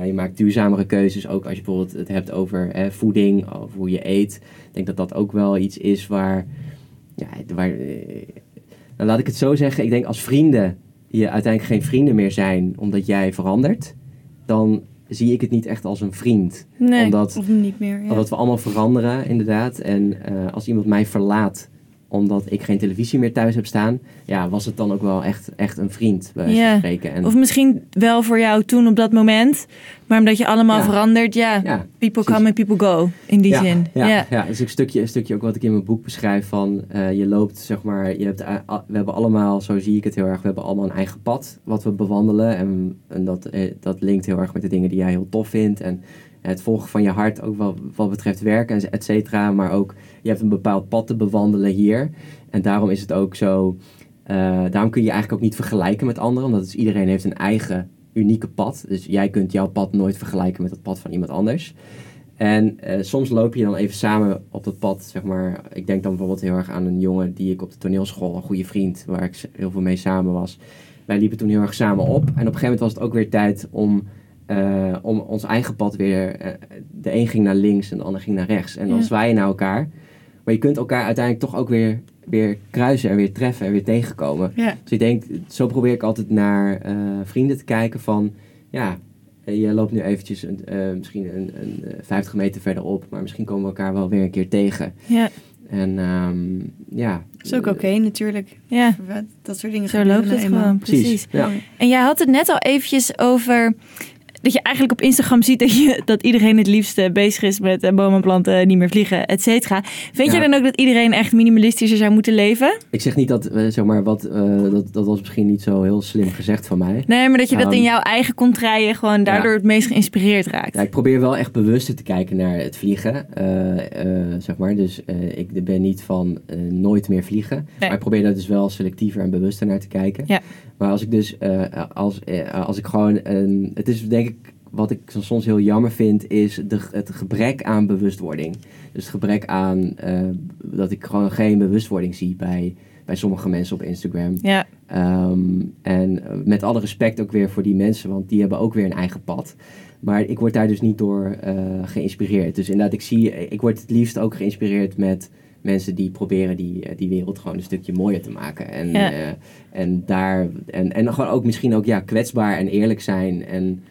je maakt duurzamere keuzes. Ook als je bijvoorbeeld het hebt over voeding of hoe je eet. Ik denk dat dat ook wel iets is waar... Ja, waar eh, nou, laat ik het zo zeggen. Ik denk als vrienden je uiteindelijk geen vrienden meer zijn omdat jij verandert, dan zie ik het niet echt als een vriend. Nee. Omdat, Of niet meer. Ja. omdat we allemaal veranderen, inderdaad. En eh, als iemand mij verlaat omdat ik geen televisie meer thuis heb staan, ja, was het dan ook wel echt, echt een vriend, bij Ja. spreken. En, Of misschien wel voor jou toen op dat moment, maar omdat je allemaal Ja. verandert, ja, ja, people precies. come and people go, in die ja, zin. Ja, ja. ja. dat is ook een stukje, een stukje ook wat ik in mijn boek beschrijf van eh, je loopt, zeg maar, je hebt, a- we hebben allemaal, zo zie ik het heel erg, we hebben allemaal een eigen pad wat we bewandelen. En, en dat, eh, dat linkt heel erg met de dingen die jij heel tof vindt. En het volgen van je hart, ook wat, wat betreft werk en et cetera. Maar ook, je hebt een bepaald pad te bewandelen hier. En daarom is het ook zo, eh, daarom kun je eigenlijk ook niet vergelijken met anderen. Omdat het, iedereen heeft een eigen unieke pad. Dus jij kunt jouw pad nooit vergelijken met het pad van iemand anders. En eh, soms loop je dan even samen op dat pad, zeg maar. Ik denk dan bijvoorbeeld heel erg aan een jongen die ik op de toneelschool, een goede vriend, waar ik heel veel mee samen was. Wij liepen toen heel erg samen op. En op een gegeven moment was het ook weer tijd om, eh, om ons eigen pad weer... eh, de een ging naar links en de ander ging naar rechts. En dan Ja. zwaai je naar elkaar. Maar je kunt elkaar uiteindelijk toch ook weer, weer kruisen en weer treffen en weer tegenkomen. Ja. Dus ik denk, zo probeer ik altijd naar eh, vrienden te kijken van, ja, je loopt nu eventjes een, eh, misschien een, een eh, 50 meter verderop, maar misschien komen we elkaar wel weer een keer tegen. Ja, En ehm, ja. Dat is ook oké, natuurlijk. ja, Dat soort dingen zo gebeuren loopt het gewoon, precies. Precies. Ja. En jij had het net al eventjes over dat je eigenlijk op Instagram ziet dat, je, dat iedereen het liefst bezig is met eh, bomen planten, niet meer vliegen, et cetera. Vind Ja. je dan ook dat iedereen echt minimalistischer zou moeten leven? Ik zeg niet dat, eh, zeg maar, wat, eh, dat, dat was misschien niet zo heel slim gezegd van mij. Nee, maar dat je dat Ehm, in jouw eigen contraien gewoon daardoor het meest geïnspireerd raakt. Ja, ik probeer wel echt bewuster te kijken naar het vliegen, eh, eh, zeg maar. Dus eh, ik ben niet van eh, nooit meer vliegen. Maar ik probeer daar dus wel selectiever en bewuster naar te kijken. Ja. Maar als ik dus, eh, als, eh, als ik gewoon, het is denk ik, wat ik soms heel jammer vind, is de, het gebrek aan bewustwording. Dus het gebrek aan eh, dat ik gewoon geen bewustwording zie bij, bij sommige mensen op Instagram. Ja, Ehm, en met alle respect ook weer voor die mensen, want die hebben ook weer een eigen pad. Maar ik word daar dus niet door eh, geïnspireerd. Dus inderdaad, ik, zie, ik word het liefst ook geïnspireerd met mensen die proberen die, eh, die wereld gewoon een stukje mooier te maken. En, Ja. en daar, en, en gewoon ook misschien ook ja, kwetsbaar en eerlijk zijn. En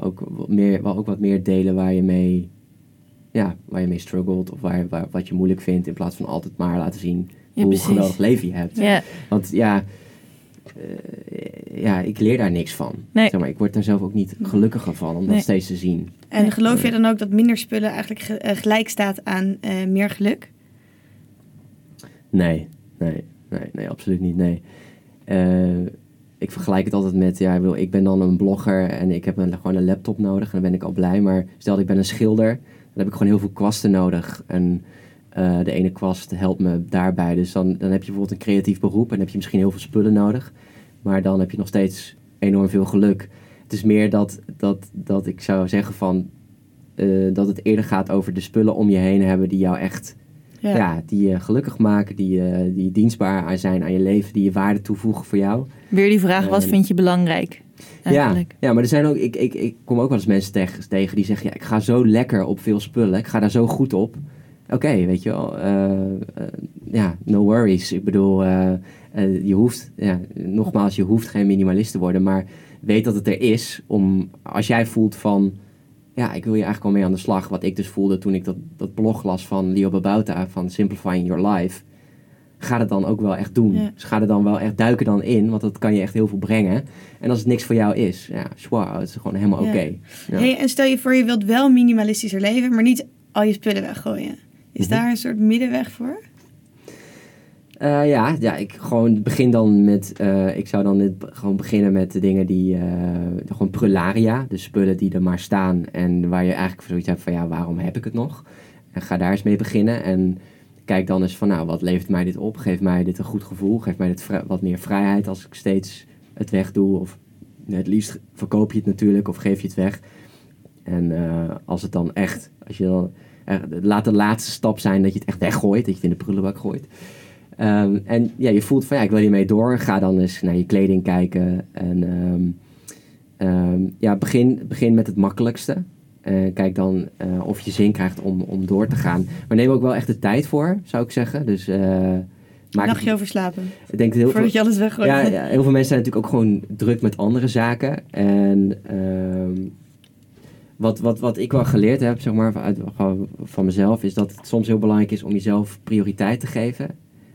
ook, wat meer, ook wat meer delen waar je mee, ja, waar je mee struggelt of waar, waar, wat je moeilijk vindt. In plaats van altijd maar laten zien Ja, hoe precies. geweldig leven je hebt. ja. Want ja, eh, ja, ik leer daar niks van. Nee. Zeg maar, ik word daar zelf ook niet gelukkiger van om Nee. dat steeds te zien. En geloof je dan ook dat minder spullen eigenlijk ge- eh, gelijk staat aan eh, meer geluk? Nee, nee, nee, nee, absoluut niet. Nee. Ik vergelijk het altijd met, ja, ik, bedoel, ik ben dan een blogger en ik heb een, gewoon een laptop nodig en dan ben ik al blij. Maar stel dat ik ben een schilder, dan heb ik gewoon heel veel kwasten nodig. En eh, de ene kwast helpt me daarbij. Dus dan, dan heb je bijvoorbeeld een creatief beroep en dan heb je misschien heel veel spullen nodig. Maar dan heb je nog steeds enorm veel geluk. Het is meer dat, dat, dat ik zou zeggen van, eh, dat het eerder gaat over de spullen om je heen hebben die jou echt ja. die je gelukkig maken, die, eh, die dienstbaar zijn aan je leven, die je waarde toevoegen voor jou. Weer die vraag, wat vind je belangrijk? Ja, Eigenlijk. ja, maar er zijn ook, ik, ik, ik kom ook wel eens mensen tegen, tegen die zeggen, ja, ik ga zo lekker op veel spullen, ik ga daar zo goed op. Oké, weet je wel, eh, eh, ja, no worries. Ik bedoel, eh, je hoeft, ja, nogmaals, je hoeft geen minimalist te worden, maar weet dat het er is om, als jij voelt van, ja, ik wil je eigenlijk wel mee aan de slag. Wat ik dus voelde toen ik dat, dat blog las van Leo Babauta van Simplifying Your Life. Ga het dan ook wel echt doen. Ja. Dus ga er dan wel echt duiken dan in, want dat kan je echt heel veel brengen. En als het niks voor jou is, ja, zwaar, het is gewoon helemaal Ja. oké. Ja. Hey, en stel je voor, je wilt wel minimalistischer leven, maar niet al je spullen weggooien. Is Mhm. daar een soort middenweg voor? Eh, ja, ja, ik gewoon begin dan met. eh, ik zou dan b- gewoon beginnen met de dingen die. eh, gewoon prularia. De spullen die er maar staan. En waar je eigenlijk zoiets hebt van ja, waarom heb ik het nog? En ga daar eens mee beginnen. En kijk dan eens van nou, wat levert mij dit op? Geeft mij dit een goed gevoel? Geeft mij dit wat meer vrijheid als ik steeds het wegdoe? Of het liefst verkoop je het natuurlijk of geef je het weg. En eh, als het dan echt, als je dan, laat de laatste stap zijn dat je het echt weggooit, dat je het in de prullenbak gooit. Ehm, en ja, je voelt van ja, ik wil hiermee door. Ga dan eens naar je kleding kijken. En ehm, ehm, ja, begin, begin met het makkelijkste. Eh, kijk dan eh, of je zin krijgt om, om door te gaan. Maar neem ook wel echt de tijd voor, zou ik zeggen. Dus eh maak Nachtje het- over slapen, ik denk heel voordat veel, je alles weggooit. ja, ja, heel veel mensen zijn natuurlijk ook gewoon druk met andere zaken. En ehm, wat, wat, wat ik wel geleerd heb, zeg maar, uit, gewoon van mezelf, is dat het soms heel belangrijk is om jezelf prioriteit te geven.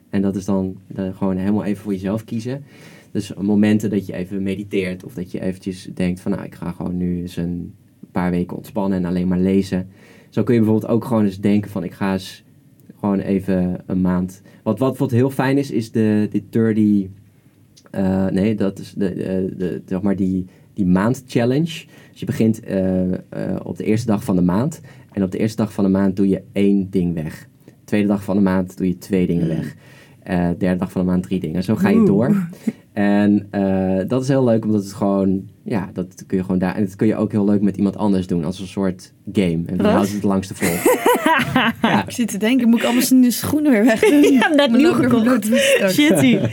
En dat is dan gewoon helemaal even voor jezelf kiezen. Dus momenten dat je even mediteert of dat je eventjes denkt van nou, ik ga gewoon nu eens een paar weken ontspannen en alleen maar lezen. Zo kun je bijvoorbeeld ook gewoon eens denken van ik ga eens gewoon even een maand. Wat, wat, wat heel fijn is, is de, de 30. eh, nee, dat is de, de, de, zeg maar die, die maand challenge. Dus je begint eh, eh, op de eerste dag van de maand. En op de eerste dag van de maand doe je één ding weg. De tweede dag van de maand doe je twee dingen weg. Eh derde dag van de maand drie dingen. Zo ga je door. En eh, dat is heel leuk, omdat het gewoon, ja, dat kun je gewoon daar. En dat kun je ook heel leuk met iemand anders doen, als een soort game. En Wat? houdt het langste vol? ja, Ik zit te denken, moet ik allemaal zijn schoenen weer weg doen? Ja, net nieuw gekocht. Shitty. ja.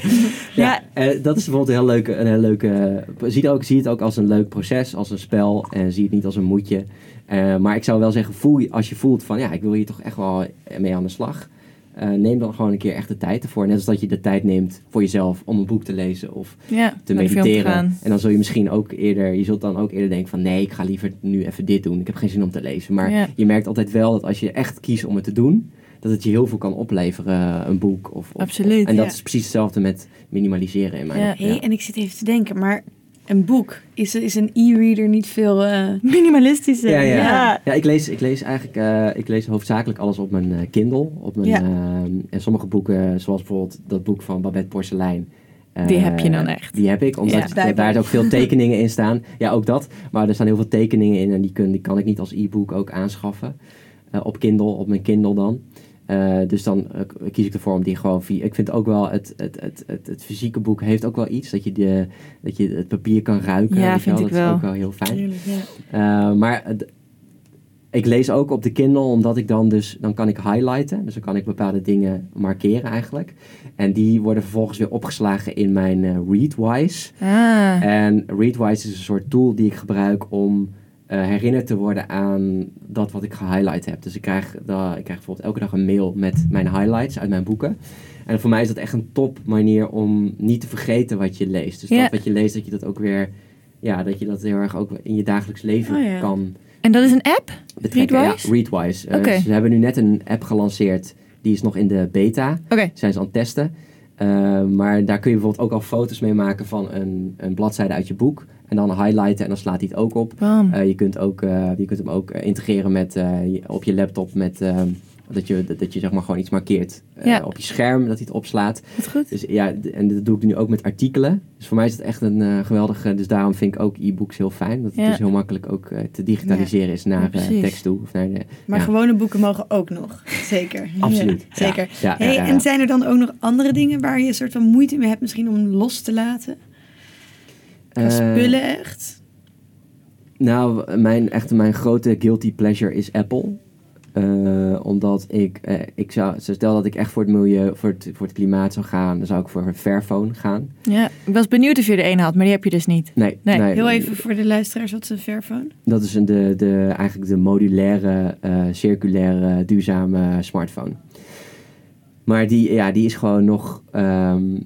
Ja. eh, dat is bijvoorbeeld een heel leuke, een heel leuke zie, het ook, zie het ook als een leuk proces, als een spel. En zie het niet als een moedje. Eh, maar ik zou wel zeggen, voel, je- als je voelt van, ja, ik wil hier toch echt wel mee aan de slag. Eh, neem dan gewoon een keer echt de tijd ervoor. Net als dat je de tijd neemt voor jezelf om een boek te lezen of Ja, te mediteren. En dan zul je misschien ook eerder, je zult dan ook eerder denken van nee, ik ga liever nu even dit doen. Ik heb geen zin om te lezen. Maar Ja. je merkt altijd wel dat als je echt kiest om het te doen, dat het je heel veel kan opleveren, een boek. Of, of- Absoluut, of- en dat ja. is precies hetzelfde met minimaliseren in mijn Ja. Hey, en ik zit even te denken, maar een boek, is, is een e-reader niet veel... eh, Minimalistische. Ja, ja. ja. Ja, ik lees, ik lees eigenlijk eh, ik lees hoofdzakelijk alles op mijn eh, Kindle. Op mijn, Ja. ehm, en sommige boeken, zoals bijvoorbeeld dat boek van Babette Porcelein. eh, Die heb je dan echt? Die heb ik, omdat Ja. daar ook veel tekeningen in staan. Ja, ook dat. Maar er staan heel veel tekeningen in en die, kun, die kan ik niet als e-book ook aanschaffen. Eh, op Kindle, op mijn Kindle dan. Eh, dus dan eh, kies ik ervoor om die gewoon via... Ik vind ook wel, het, het, het, het, het fysieke boek heeft ook wel iets. Dat je, de, dat je het papier kan ruiken. Ja, vind wel. ik Dat is wel. ook wel heel fijn. ja. Uh, maar ik lees ook op de Kindle, omdat ik dan dus, dan kan ik highlighten. Dus dan kan ik bepaalde dingen markeren eigenlijk. En die worden vervolgens weer opgeslagen in mijn eh, Readwise. Ah. En Readwise is een soort tool die ik gebruik om eh, herinnerd te worden aan dat wat ik gehighlight heb. Dus ik krijg, da- ik krijg bijvoorbeeld elke dag een mail met mijn highlights uit mijn boeken. En voor mij is dat echt een top manier om niet te vergeten wat je leest. Dus dat wat je leest, dat je dat ook weer, ja, dat je dat heel erg ook in je dagelijks leven Oh ja. kan En dat is een app? betrekken. Readwise? Ja, Readwise. Eh. Ze hebben nu net een app gelanceerd, die is nog in de beta Oké. zijn ze aan het testen. Uh, maar daar kun je bijvoorbeeld ook al foto's mee maken van een, een bladzijde uit je boek. En dan highlighten en dan slaat hij het ook op. Uh, je, kunt ook, uh, je kunt hem ook uh, integreren met, je- op je laptop met... uh, dat je, dat, dat je zeg maar gewoon iets markeert Ja. op je scherm, dat hij het opslaat. Wat goed. Dus ja, en dat doe ik nu ook met artikelen. Dus voor mij is het echt een eh, geweldige... Dus daarom vind ik ook e-books heel fijn. Dat het Ja. dus heel makkelijk ook eh, te digitaliseren is naar eh, tekst toe. Of naar de, Maar gewone boeken mogen ook nog. Zeker. Absoluut. Zeker. Hey, ja, ja. En zijn er dan ook nog andere dingen waar je een soort van moeite mee hebt misschien om los te laten? Qua Eh, spullen echt? Nou, mijn, echt mijn grote guilty pleasure is Apple. Eh, omdat ik, eh, ik zou, stel dat ik echt voor het milieu, voor het, voor het klimaat zou gaan, dan zou ik voor een Fairphone gaan. Ja, ik was benieuwd of je er een had, maar die heb je dus niet. Nee, Nee, Heel even voor de luisteraars, wat is een Fairphone? Dat is een, de, de, eigenlijk de modulaire, circulaire, duurzame smartphone. Maar die, ja, die is gewoon nog, ehm, eh,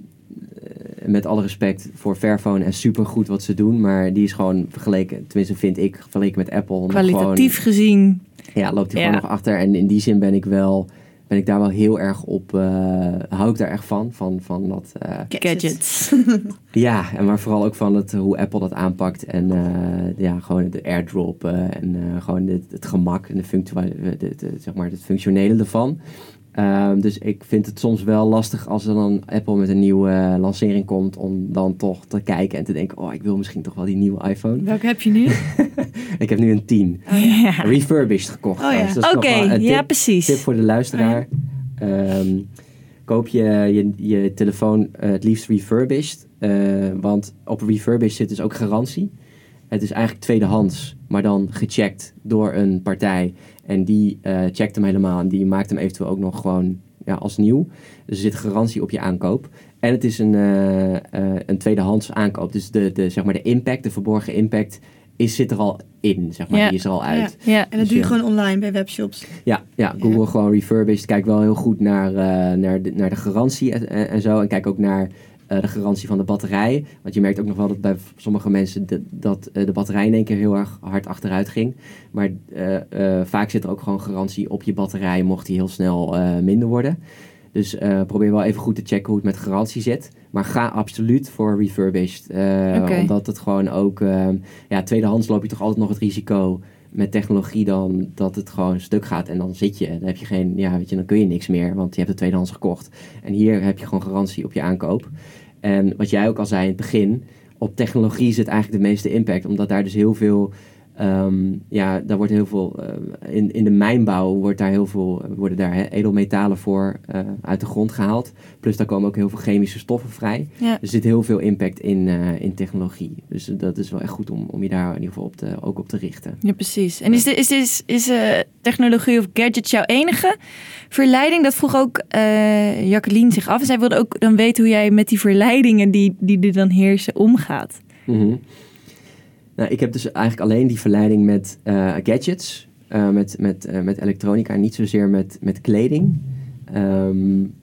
met alle respect voor Fairphone en supergoed wat ze doen. Maar die is gewoon vergeleken, tenminste vind ik, vergeleken met Apple. Kwalitatief gezien. Ja, loopt hij Ja. gewoon nog achter. En in die zin ben ik wel, ben ik daar wel heel erg op, eh, hou ik daar echt van. Van, van dat, eh, Gadgets. ja, en maar vooral ook van het, hoe Apple dat aanpakt. En eh, ja, gewoon de airdrop en gewoon het, het gemak en de de, de, de- zeg maar het functionele ervan. Ehm, dus ik vind het soms wel lastig als er dan Apple met een nieuwe eh, lancering komt om dan toch te kijken en te denken, oh, ik wil misschien toch wel die nieuwe iPhone. Welke heb je nu? Ik heb nu een 10. Ja. Refurbished gekocht. Oh ja. is Oké, een ja tip- precies. Tip voor de luisteraar. Ehm, koop je, je je telefoon eh, het liefst refurbished. eh, want op refurbished zit dus ook garantie. Het is eigenlijk tweedehands, maar dan gecheckt door een partij. En die eh, checkt hem helemaal en die maakt hem eventueel ook nog gewoon ja, als nieuw. Dus er zit garantie op je aankoop. En het is een, eh, eh, een tweedehands aankoop. Dus de, de, zeg maar de impact, de verborgen impact, is, zit er al in. Zeg maar. Ja. Die is er al uit. Ja. En dat Dus doe je ja. gewoon online bij webshops. Ja, ja Google gewoon refurbished. Kijk wel heel goed naar, naar, de, naar de garantie en, en zo. En kijk ook naar eh, de garantie van de batterij. Want je merkt ook nog wel dat bij sommige mensen de, dat uh, de batterij in één keer heel erg hard achteruit ging. Maar uh, vaak zit er ook gewoon garantie op je batterij mocht die heel snel minder worden. Dus probeer wel even goed te checken hoe het met garantie zit. Maar ga absoluut voor refurbished. Okay. Omdat het gewoon ook... ja, tweedehands loop je toch altijd nog het risico met technologie dan dat het gewoon stuk gaat en dan zit je. Dan heb je geen, ja, weet je, dan kun je niks meer, want je hebt het tweedehands gekocht. En hier heb je gewoon garantie op je aankoop. En wat jij ook al zei in het begin, op technologie zit eigenlijk de meeste impact, omdat daar dus heel veel Ehm, ja, daar wordt heel veel, uh, in, in de mijnbouw wordt daar heel veel, worden daar he, edelmetalen voor uh, uit de grond gehaald. Plus daar komen ook heel veel chemische stoffen vrij. Ja. Er zit heel veel impact in, uh, in technologie. Dus dat is wel echt goed om, om je daar in ieder geval op te, ook op te richten. Ja, precies. En is, dit, is, is, is technologie of gadgets jouw enige verleiding? Dat vroeg ook Jacqueline zich af. En zij wilde ook dan weten hoe jij met die verleidingen die, die er dan heersen omgaat. Mm -hmm. Nou, ik heb dus eigenlijk alleen die verleiding met uh, gadgets, uh, met, met, uh, met elektronica en niet zozeer met, met kleding. Um,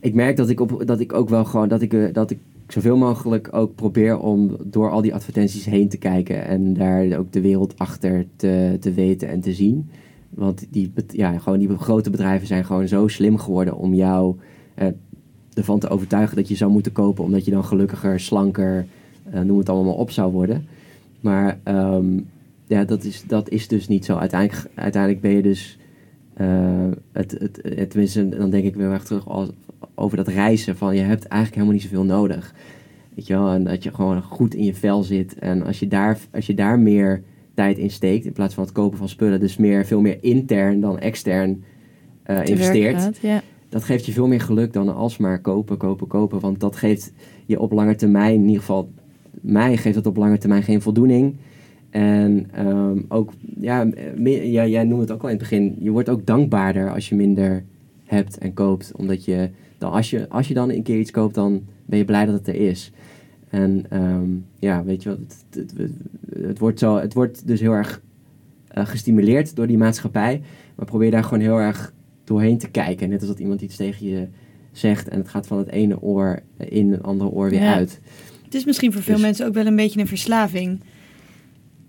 ik merk dat ik, op, dat ik ook wel gewoon, dat ik, dat ik zoveel mogelijk ook probeer om door al die advertenties heen te kijken en daar ook de wereld achter te, te weten en te zien. Want die, ja, gewoon die grote bedrijven zijn gewoon zo slim geworden om jou ervan te overtuigen dat je zou moeten kopen, omdat je dan gelukkiger, slanker, noem het allemaal op zou worden. Maar um, ja, dat is, dat is dus niet zo. Uiteindelijk, uiteindelijk ben je dus. Uh, het, het, het, tenminste, dan denk ik weer erg terug over dat reizen. Van je hebt eigenlijk helemaal niet zoveel nodig. Weet je wel, en dat je gewoon goed in je vel zit. En als je daar, als je daar meer tijd in steekt, in plaats van het kopen van spullen, dus meer, veel meer intern dan extern uh, investeert. Gaat, ja. Dat geeft je veel meer geluk dan alsmaar kopen, kopen, kopen. Want dat geeft je op lange termijn in ieder geval mij geeft dat op lange termijn geen voldoening. En um, ook, ja, ja, jij noemde het ook al in het begin, je wordt ook dankbaarder als je minder hebt en koopt. Omdat je, dan, als, je, als je dan een keer iets koopt, dan ben je blij dat het er is. En um, ja, weet je wat, het, het, het, wordt zo, het wordt dus heel erg uh, gestimuleerd door die maatschappij. Maar probeer daar gewoon heel erg doorheen te kijken. Net als dat iemand iets tegen je zegt en het gaat van het ene oor in het andere oor weer ja. uit. Het is misschien voor veel dus- mensen ook wel een beetje een verslaving.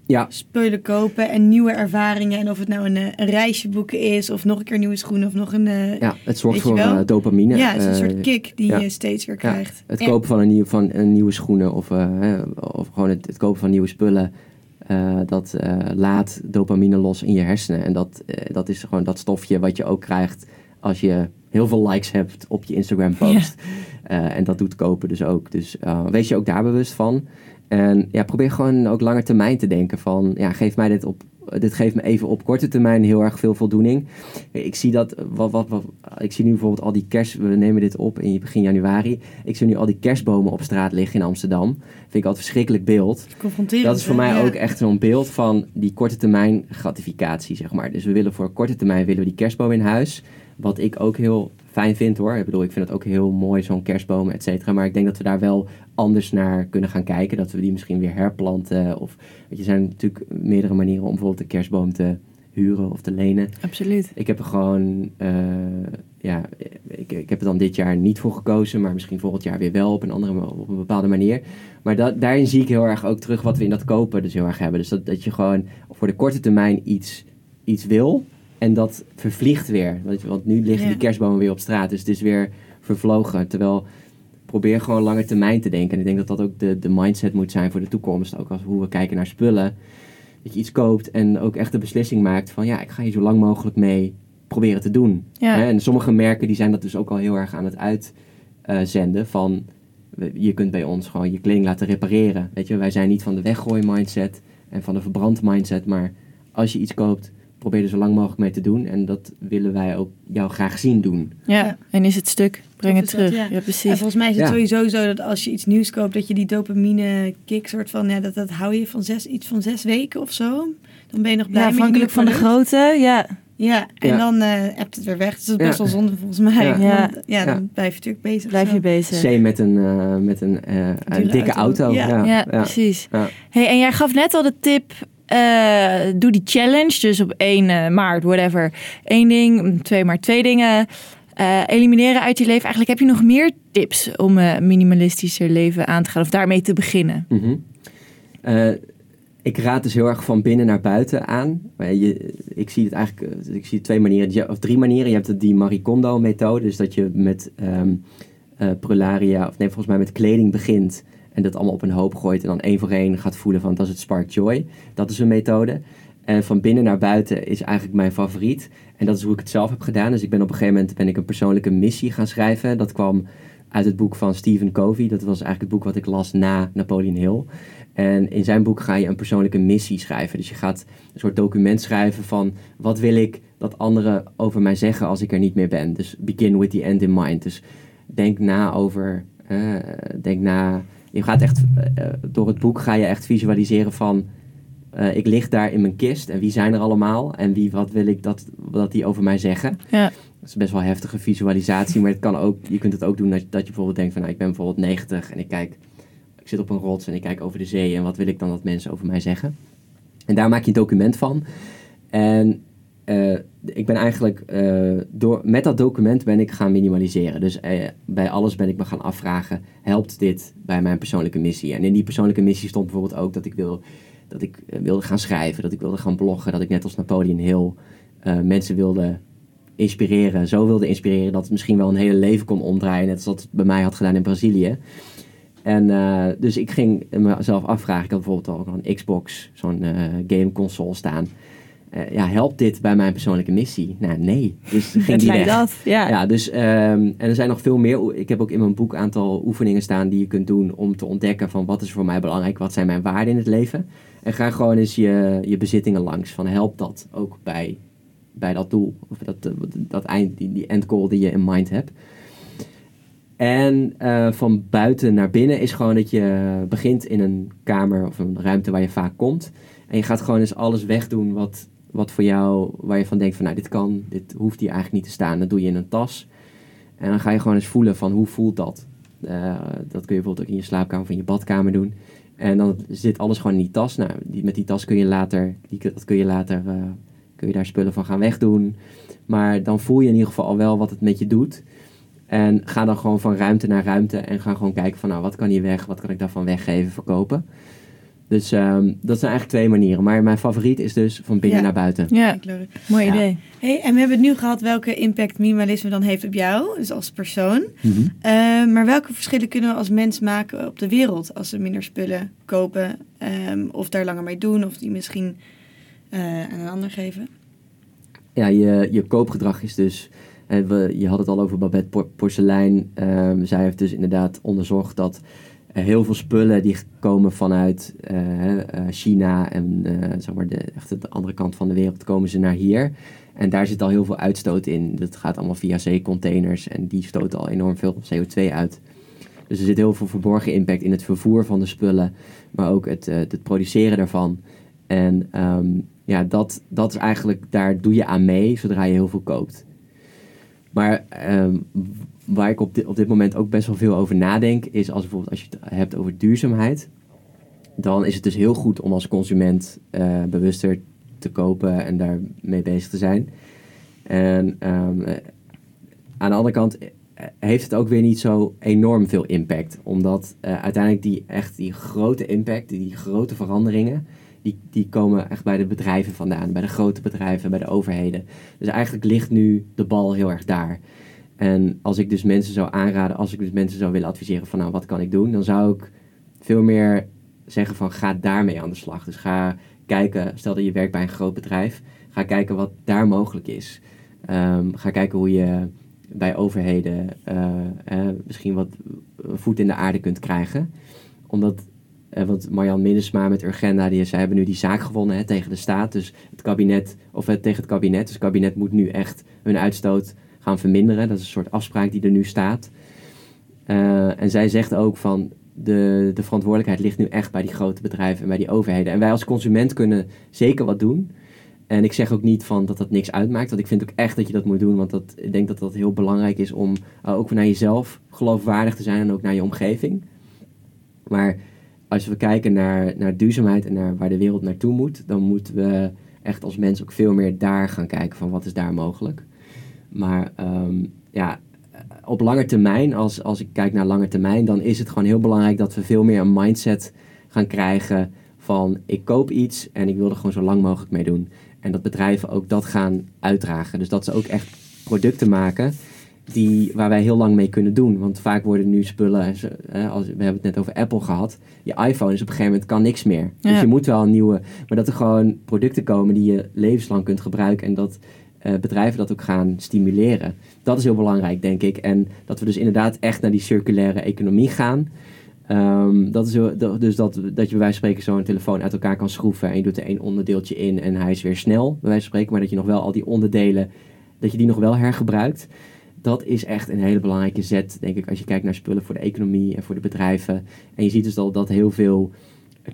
Ja. Spullen kopen en nieuwe ervaringen. En of het nou een, eh, een reisje boeken is, of nog een keer nieuwe schoenen, of nog een. Uh, ja, het zorgt voor uh, dopamine. Ja, het is een soort kick die je steeds weer krijgt. Ja, het kopen van een, nieuw, van een nieuwe schoenen of, of gewoon het, het, kopen van nieuwe spullen. dat laat dopamine los in je hersenen. En dat, dat is gewoon dat stofje wat je ook krijgt als je heel veel likes hebt op je Instagram post. Uh, en dat doet kopen dus ook. Dus uh, wees je ook daar bewust van. En ja, probeer gewoon ook langer termijn te denken van, ja, geef mij dit op, dit geeft me even op korte termijn heel erg veel voldoening. Ik zie dat, wat, wat, wat, ik zie nu bijvoorbeeld al die kerst, we nemen dit op in begin januari. Ik zie nu al die kerstbomen op straat liggen in Amsterdam. Vind ik altijd verschrikkelijk beeld. Dat is voor mij ook echt zo'n beeld van die korte termijn gratificatie, zeg maar. Dus we willen voor korte termijn willen we die kerstboom in huis. Wat ik ook heel fijn vind hoor. Ik bedoel, ik vind het ook heel mooi, zo'n kerstboom, et cetera. Maar ik denk dat we daar wel anders naar kunnen gaan kijken. Dat we die misschien weer herplanten. Of, weet je, er zijn natuurlijk meerdere manieren om bijvoorbeeld een kerstboom te huren of te lenen. Absoluut. Ik heb er gewoon, uh, ja, ik, ik heb er dan dit jaar niet voor gekozen. Maar misschien volgend jaar weer wel op een, andere, op een bepaalde manier. Maar dat, daarin zie ik heel erg ook terug wat we in dat kopen dus heel erg hebben. Dus dat, dat je gewoon voor de korte termijn iets, iets wil en dat vervliegt weer. Want nu liggen die kerstbomen weer op straat. Dus het is weer vervlogen. Terwijl probeer gewoon langer termijn te denken. En ik denk dat dat ook de, de mindset moet zijn voor de toekomst. Ook als hoe we kijken naar spullen. Dat je iets koopt en ook echt de beslissing maakt van ja, ik ga hier zo lang mogelijk mee proberen te doen. Ja. En sommige merken die zijn dat dus ook al heel erg aan het uitzenden van je kunt bij ons gewoon je kleding laten repareren. Weet je, wij zijn niet van de weggooi mindset en van de verbrand mindset, maar als je iets koopt, probeer er zo lang mogelijk mee te doen. En dat willen wij ook jou graag zien doen. Ja, en is het stuk, breng het terug. ja. precies. En volgens mij is het sowieso zo dat als je iets nieuws koopt, dat je die dopamine kick soort van, ja, dat, dat hou je van zes, iets van zes weken of zo. Dan ben je nog blij ja, afhankelijk van de grootte, ja. Ja, en dan uh, hebt het weer weg. Dus dat is best wel zonde volgens mij. Ja, ja. dan blijf je natuurlijk bezig. Blijf je bezig. C met een, uh, met een, uh, een dikke auto. auto. Ja, ja, precies. Hey, en jij gaf net al de tip uh, doe die challenge. Dus op 1 uh, maart, whatever. één ding, twee maar twee dingen. eh, elimineren uit je leven. Eigenlijk heb je nog meer tips om uh, minimalistischer leven aan te gaan of daarmee te beginnen? Mhm. Eh, ik raad dus heel erg van binnen naar buiten aan. Je, ik zie het eigenlijk ik zie twee manieren, of drie manieren. Je hebt die Maricondo methode, dus dat je met um, prularia, of nee, volgens mij met kleding begint en dat allemaal op een hoop gooit en dan één voor één gaat voelen van dat is het spark joy. Dat is een methode. En van binnen naar buiten is eigenlijk mijn favoriet. En dat is hoe ik het zelf heb gedaan. Dus ik ben op een gegeven moment ben ik een persoonlijke missie gaan schrijven. Dat kwam uit het boek van Stephen Covey. Dat was eigenlijk het boek wat ik las na Napoleon Hill. En in zijn boek ga je een persoonlijke missie schrijven. Dus je gaat een soort document schrijven van wat wil ik dat anderen over mij zeggen als ik er niet meer ben. Dus begin with the end in mind. Dus denk na over, uh, denk na. Je gaat echt uh, door het boek ga je echt visualiseren van uh, ik lig daar in mijn kist en wie zijn er allemaal en wie, wat wil ik dat, dat die over mij zeggen. Ja. Dat is best wel heftige visualisatie, maar het kan ook, je kunt het ook doen dat, dat je bijvoorbeeld denkt van nou, ik ben bijvoorbeeld 90 en ik kijk, ik zit op een rots en ik kijk over de zee en wat wil ik dan dat mensen over mij zeggen. En daar maak je een document van. En uh, ik ben eigenlijk, uh, door, met dat document ben ik gaan minimaliseren. Dus uh, bij alles ben ik me gaan afvragen, helpt dit bij mijn persoonlijke missie? En in die persoonlijke missie stond bijvoorbeeld ook dat ik wil dat ik eh, wilde gaan schrijven, dat ik wilde gaan bloggen, dat ik net als Napoleon Hill mensen wilde inspireren, zo wilde inspireren dat het misschien wel een hele leven kon omdraaien, net zoals het bij mij had gedaan in Brazilië. En uh, dus ik ging mezelf afvragen, ik had bijvoorbeeld nog een Xbox, zo'n uh, game console staan. Uh, ja, helpt dit bij mijn persoonlijke missie? Nou, nee. Dus ging die weg. dat, ja. ja dus, um, en er zijn nog veel meer. Ik heb ook in mijn boek een aantal oefeningen staan die je kunt doen om te ontdekken van wat is voor mij belangrijk, wat zijn mijn waarden in het leven. En ga gewoon eens je, je bezittingen langs. Van helpt dat ook bij, bij dat doel? Of dat, dat eind, die, die end goal die je in mind hebt. En uh, van buiten naar binnen is gewoon dat je begint in een kamer of een ruimte waar je vaak komt. En je gaat gewoon eens alles wegdoen wat, wat voor jou, waar je van denkt van nou dit kan, dit hoeft hier eigenlijk niet te staan. Dat doe je in een tas. En dan ga je gewoon eens voelen van hoe voelt dat. Uh, dat kun je bijvoorbeeld ook in je slaapkamer of in je badkamer doen. En dan zit alles gewoon in die tas. Nou, die, met die tas kun je later, die, dat kun je later, uh, kun je daar spullen van gaan wegdoen. Maar dan voel je in ieder geval al wel wat het met je doet. En ga dan gewoon van ruimte naar ruimte en ga gewoon kijken van nou, wat kan hier weg, wat kan ik daarvan weggeven, verkopen. Dus um, dat zijn eigenlijk twee manieren. Maar mijn favoriet is dus van binnen ja. naar buiten. Ja, mooi ja. idee. Hey, en we hebben het nu gehad welke impact minimalisme dan heeft op jou, dus als persoon. Mm -hmm. uh, maar welke verschillen kunnen we als mens maken op de wereld als we minder spullen kopen? Um, of daar langer mee doen, of die misschien uh, aan een ander geven? Ja, je, je koopgedrag is dus... Uh, we, je had het al over Babette Porselein. Um, zij heeft dus inderdaad onderzocht dat heel veel spullen die komen vanuit uh, China en zeg maar de, echt de andere kant van de wereld komen ze naar hier. En daar zit al heel veel uitstoot in. Dat gaat allemaal via zeecontainers en die stoten al enorm veel CO2 uit. Dus er zit heel veel verborgen impact in het vervoer van de spullen, maar ook het, het produceren daarvan. En um, ja, dat, dat is eigenlijk, daar doe je aan mee zodra je heel veel koopt. Maar um, waar ik op dit, op dit moment ook best wel veel over nadenk, is als bijvoorbeeld als je het hebt over duurzaamheid, dan is het dus heel goed om als consument uh, bewuster te kopen en daarmee bezig te zijn. En um, aan de andere kant heeft het ook weer niet zo enorm veel impact, omdat uiteindelijk die echt die grote impact, die grote veranderingen, die, die komen echt bij de bedrijven vandaan, bij de grote bedrijven, bij de overheden. Dus eigenlijk ligt nu de bal heel erg daar. En als ik dus mensen zou aanraden, als ik dus mensen zou willen adviseren van nou wat kan ik doen, dan zou ik veel meer zeggen van ga daarmee aan de slag. Dus ga kijken, stel dat je werkt bij een groot bedrijf, ga kijken wat daar mogelijk is. Um, ga kijken hoe je bij overheden uh, misschien wat voet in de aarde kunt krijgen. Omdat uh, want Marjan Minnesma met Urgenda, die, zij hebben nu die zaak gewonnen hè, tegen de staat. Dus het kabinet, of tegen het kabinet. Dus het kabinet moet nu echt hun uitstoot gaan verminderen. Dat is een soort afspraak die er nu staat. Uh, en zij zegt ook van de, de verantwoordelijkheid ligt nu echt bij die grote bedrijven en bij die overheden. En wij als consument kunnen zeker wat doen. En ik zeg ook niet van dat dat niks uitmaakt. Want ik vind ook echt dat je dat moet doen. Want dat, ik denk dat dat heel belangrijk is om uh, ook naar jezelf geloofwaardig te zijn en ook naar je omgeving. Maar als we kijken naar, naar duurzaamheid en naar waar de wereld naartoe moet, dan moeten we echt als mens ook veel meer daar gaan kijken van wat is daar mogelijk. Maar um, ja, op lange termijn, als, als ik kijk naar lange termijn, dan is het gewoon heel belangrijk dat we veel meer een mindset gaan krijgen van ik koop iets en ik wil er gewoon zo lang mogelijk mee doen. En dat bedrijven ook dat gaan uitdragen. Dus dat ze ook echt producten maken die, waar wij heel lang mee kunnen doen. Want vaak worden nu spullen, als, we hebben het net over Apple gehad. Je iPhone is op een gegeven moment kan niks meer. Dus je moet wel een nieuwe, maar dat er gewoon producten komen die je levenslang kunt gebruiken. En dat uh, bedrijven dat ook gaan stimuleren. Dat is heel belangrijk, denk ik. En dat we dus inderdaad echt naar die circulaire economie gaan. Um, dat is dus dat, dat je bij wijze van spreken zo'n telefoon uit elkaar kan schroeven en je doet er één onderdeeltje in en hij is weer snel, bij wijze van spreken, maar dat je nog wel al die onderdelen, dat je die nog wel hergebruikt. Dat is echt een hele belangrijke zet, denk ik, als je kijkt naar spullen voor de economie en voor de bedrijven. En je ziet dus al dat heel veel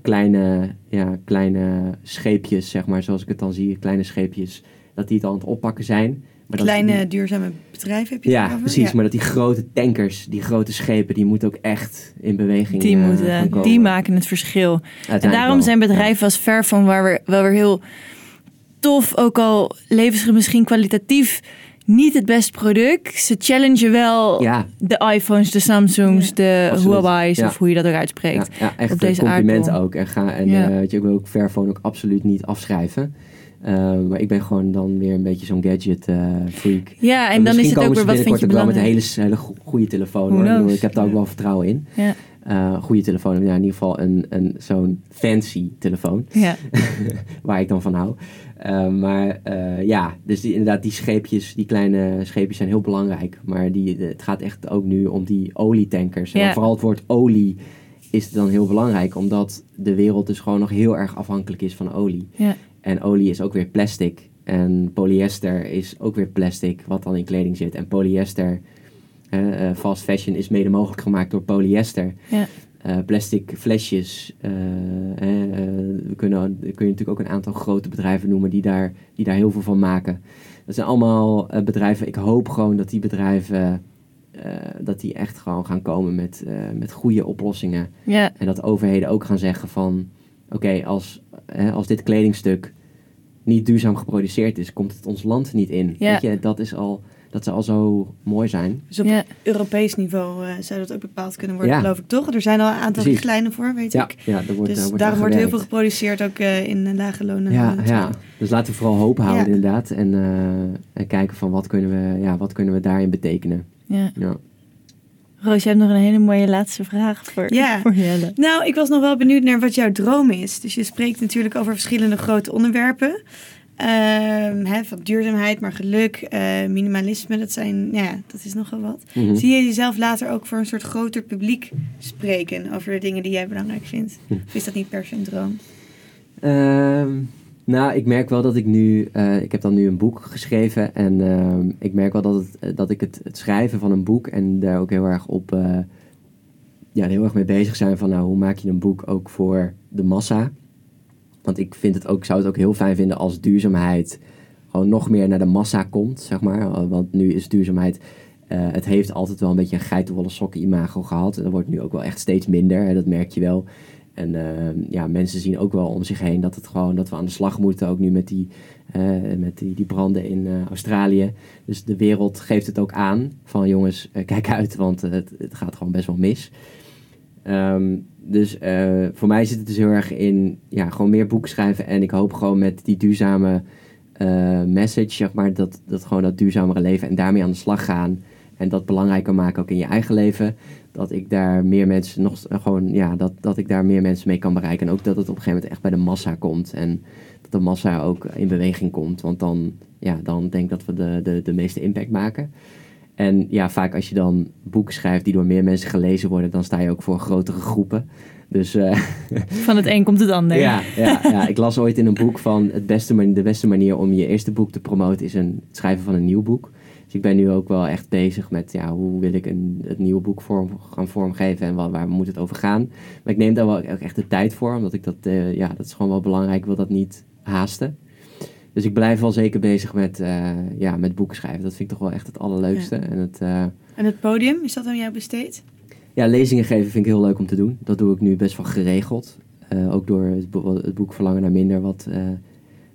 kleine, ja, kleine scheepjes, zeg maar, zoals ik het dan zie, kleine scheepjes, dat die het al aan het oppakken zijn. Maar Kleine duurzame bedrijven heb je Ja, precies. Maar dat die grote tankers, die grote schepen, die moeten ook echt in beweging die uh, moeten, Die maken het verschil. En daarom zijn bedrijven als ver van waar we wel weer heel tof, ook al leveren ze misschien kwalitatief niet het beste product. Ze challengen wel de iPhones, de Samsungs, de Huawei's of hoe je dat ook uitspreekt. Ja, echt op deze compliment ook. En, ga, en uh, je wil ook Fairphone ook absoluut niet afschrijven. Uh, maar ik ben gewoon dan weer een beetje zo'n gadget uh, freak. Ja, en, dan is het ook weer wat vind je wel met een hele, hele goede telefoon. Hoor. Ik heb daar ook wel vertrouwen in. Ja. Uh, goede telefoon, ja, in ieder geval een, een, zo'n fancy telefoon. Ja. waar ik dan van hou. maar ja, dus die, inderdaad, die scheepjes, die kleine scheepjes zijn heel belangrijk. Maar die, het gaat echt ook nu om die olietankers. En vooral het woord olie is het dan heel belangrijk, omdat de wereld dus gewoon nog heel erg afhankelijk is van olie. Ja. En olie is ook weer plastic. En polyester is ook weer plastic, wat dan in kleding zit. En polyester, uh, fast fashion, is mede mogelijk gemaakt door polyester. Ja. Uh, plastic flesjes. Uh, we kunnen, kun je natuurlijk ook een aantal grote bedrijven noemen die daar, die daar heel veel van maken. Dat zijn allemaal bedrijven. Ik hoop gewoon dat die bedrijven. dat die echt gewoon gaan komen met, met goede oplossingen. En dat overheden ook gaan zeggen van... Oké, als, als dit kledingstuk niet duurzaam geproduceerd is, komt het ons land niet in. Ja. Weet je, dat is al dat zou al zo mooi zijn. Dus op Europees niveau uh, zou dat ook bepaald kunnen worden, ja. geloof ik toch? Er zijn al een aantal richtlijnen voor, weet ik. Ja, daar wordt, dus wordt daarom wordt heel veel geproduceerd, ook uh, in lage lonen. Ja, ja, dus laten we vooral hoop houden inderdaad. En, uh, en kijken van wat kunnen, we, ja, wat kunnen we daarin betekenen. Ja. Roos, je hebt nog een hele mooie laatste vraag voor, ja. voor Jelle. Nou, ik was nog wel benieuwd naar wat jouw droom is. Dus je spreekt natuurlijk over verschillende grote onderwerpen. Um, hè, van duurzaamheid, maar geluk, uh, minimalisme, dat zijn, ja, dat is nogal wat. Mhm. Zie je jezelf later ook voor een soort groter publiek spreken over de dingen die jij belangrijk vindt? Hm. Of is dat niet per se een droom? Um, nou, ik merk wel dat ik nu, uh, ik heb dan nu een boek geschreven en uh, ik merk wel dat, het, eh, dat ik het, het, schrijven van een boek en daar ook heel erg op, uh, ja, heel erg mee bezig zijn van nou, hoe maak je een boek ook voor de massa? Want ik vind het ook, zou het ook heel fijn vinden als duurzaamheid gewoon nog meer naar de massa komt, zeg maar. Want nu is duurzaamheid, het heeft altijd wel een beetje een geitenwolle sokken imago gehad. En dat wordt nu ook wel echt steeds minder, hè, dat merk je wel. En uh, ja, mensen zien ook wel om zich heen dat, het gewoon, dat we aan de slag moeten. Ook nu met die, uh, met die, die branden in uh, Australië. Dus de wereld geeft het ook aan van jongens, kijk uit, want het, het gaat gewoon best wel mis. Um, dus voor mij zit het dus heel erg in ja, gewoon meer boeken schrijven. En ik hoop gewoon met die duurzame message, zeg maar, dat, dat gewoon dat duurzamere leven en daarmee aan de slag gaan. En dat belangrijker maken ook in je eigen leven dat ik daar meer mensen nog gewoon, ja, dat, dat ik daar meer mensen mee kan bereiken. En ook dat het op een gegeven moment echt bij de massa komt. En dat de massa ook in beweging komt. Want dan, ja, dan denk ik dat we de, de, de meeste impact maken. En ja, vaak als je dan boeken schrijft die door meer mensen gelezen worden, dan sta je ook voor grotere groepen. Dus, uh, van het een komt het ander. Ja, ja, ja, ik las ooit in een boek van het beste, de beste manier om je eerste boek te promoten is een, het schrijven van een nieuw boek. Dus ik ben nu ook wel echt bezig met ja, hoe wil ik een, het nieuwe boek vorm, gaan vormgeven en waar, waar moet het over gaan. Maar ik neem daar wel ook echt de tijd voor, omdat ik dat, uh, ja, dat is gewoon wel belangrijk. Ik wil dat niet haasten. Dus ik blijf wel zeker bezig met, uh, ja, met boeken schrijven. Dat vind ik toch wel echt het allerleukste. En, het, uh, en het podium, is dat aan jou besteed? Ja, lezingen geven vind ik heel leuk om te doen. Dat doe ik nu best wel geregeld. ook door het, het, boek Verlangen naar Minder, wat,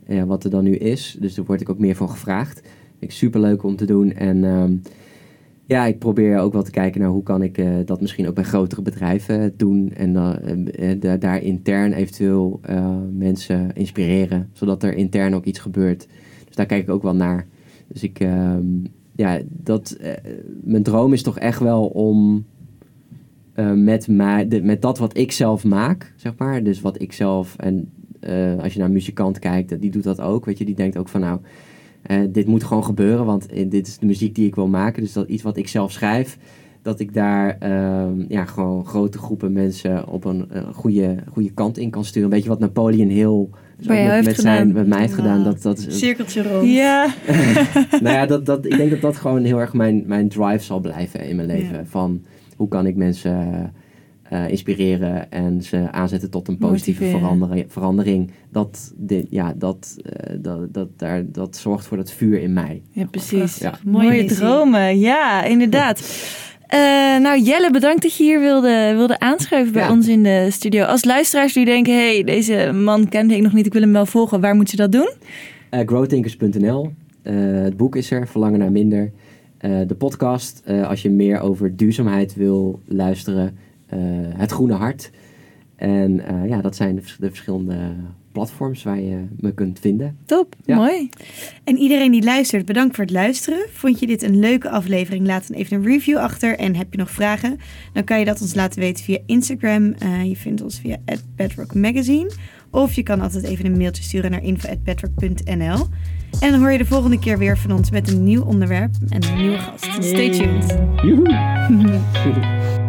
ja, wat er dan nu is. Dus daar word ik ook meer voor gevraagd ik super leuk om te doen. En, ehm, ja, ik probeer ook wel te kijken naar hoe kan ik uh, dat misschien ook bij grotere bedrijven doen. En uh, daar intern eventueel mensen inspireren. Zodat er intern ook iets gebeurt. Dus daar kijk ik ook wel naar. Dus ik, ehm, ja, dat, mijn droom is toch echt wel om met, met dat wat ik zelf maak, zeg maar. Dus wat ik zelf, en als je naar een muzikant kijkt, die doet dat ook. Weet je, die denkt ook van nou uh, dit moet gewoon gebeuren, want dit is de muziek die ik wil maken. Dus dat iets wat ik zelf schrijf, dat ik daar uh, ja, gewoon grote groepen mensen op een uh, goede, goede kant in kan sturen. Weet je wat Napoleon Hill dus met, met, zijn, met mij heeft gedaan? Dat, dat, Cirkeltje rond. Ja. nou ja, dat, dat, ik denk dat dat gewoon heel erg mijn, mijn drive zal blijven in mijn leven. Ja. Van hoe kan ik mensen uh, inspireren en ze aanzetten tot een positieve verandering, verandering. Dat, dit, ja, dat, uh, dat, dat, daar, dat zorgt voor dat vuur in mij. Ja, precies. Ja. Mooie, Mooie dromen, ja, inderdaad. Uh, nou, Jelle, bedankt dat je hier wilde, wilde aanschuiven bij ja. ons in de studio. Als luisteraars die denken, hey, deze man kende ik nog niet, ik wil hem wel volgen. Waar moeten ze dat doen? Uh, growthinkers.nl. het boek is er, Verlangen naar Minder. de podcast, als je meer over duurzaamheid wil luisteren, eh, het Groene Hart. En eh, ja, dat zijn de, de, verschillende platforms waar je me kunt vinden. Top, mooi. En iedereen die luistert, bedankt voor het luisteren. Vond je dit een leuke aflevering? Laat dan even een review achter. En heb je nog vragen? Dan kan je dat ons laten weten via Instagram. Uh, je vindt ons via Bedrock Magazine. Of je kan altijd even een mailtje sturen naar info.bedrock.nl. En dan hoor je de volgende keer weer van ons met een nieuw onderwerp en een nieuwe gast. Stay tuned.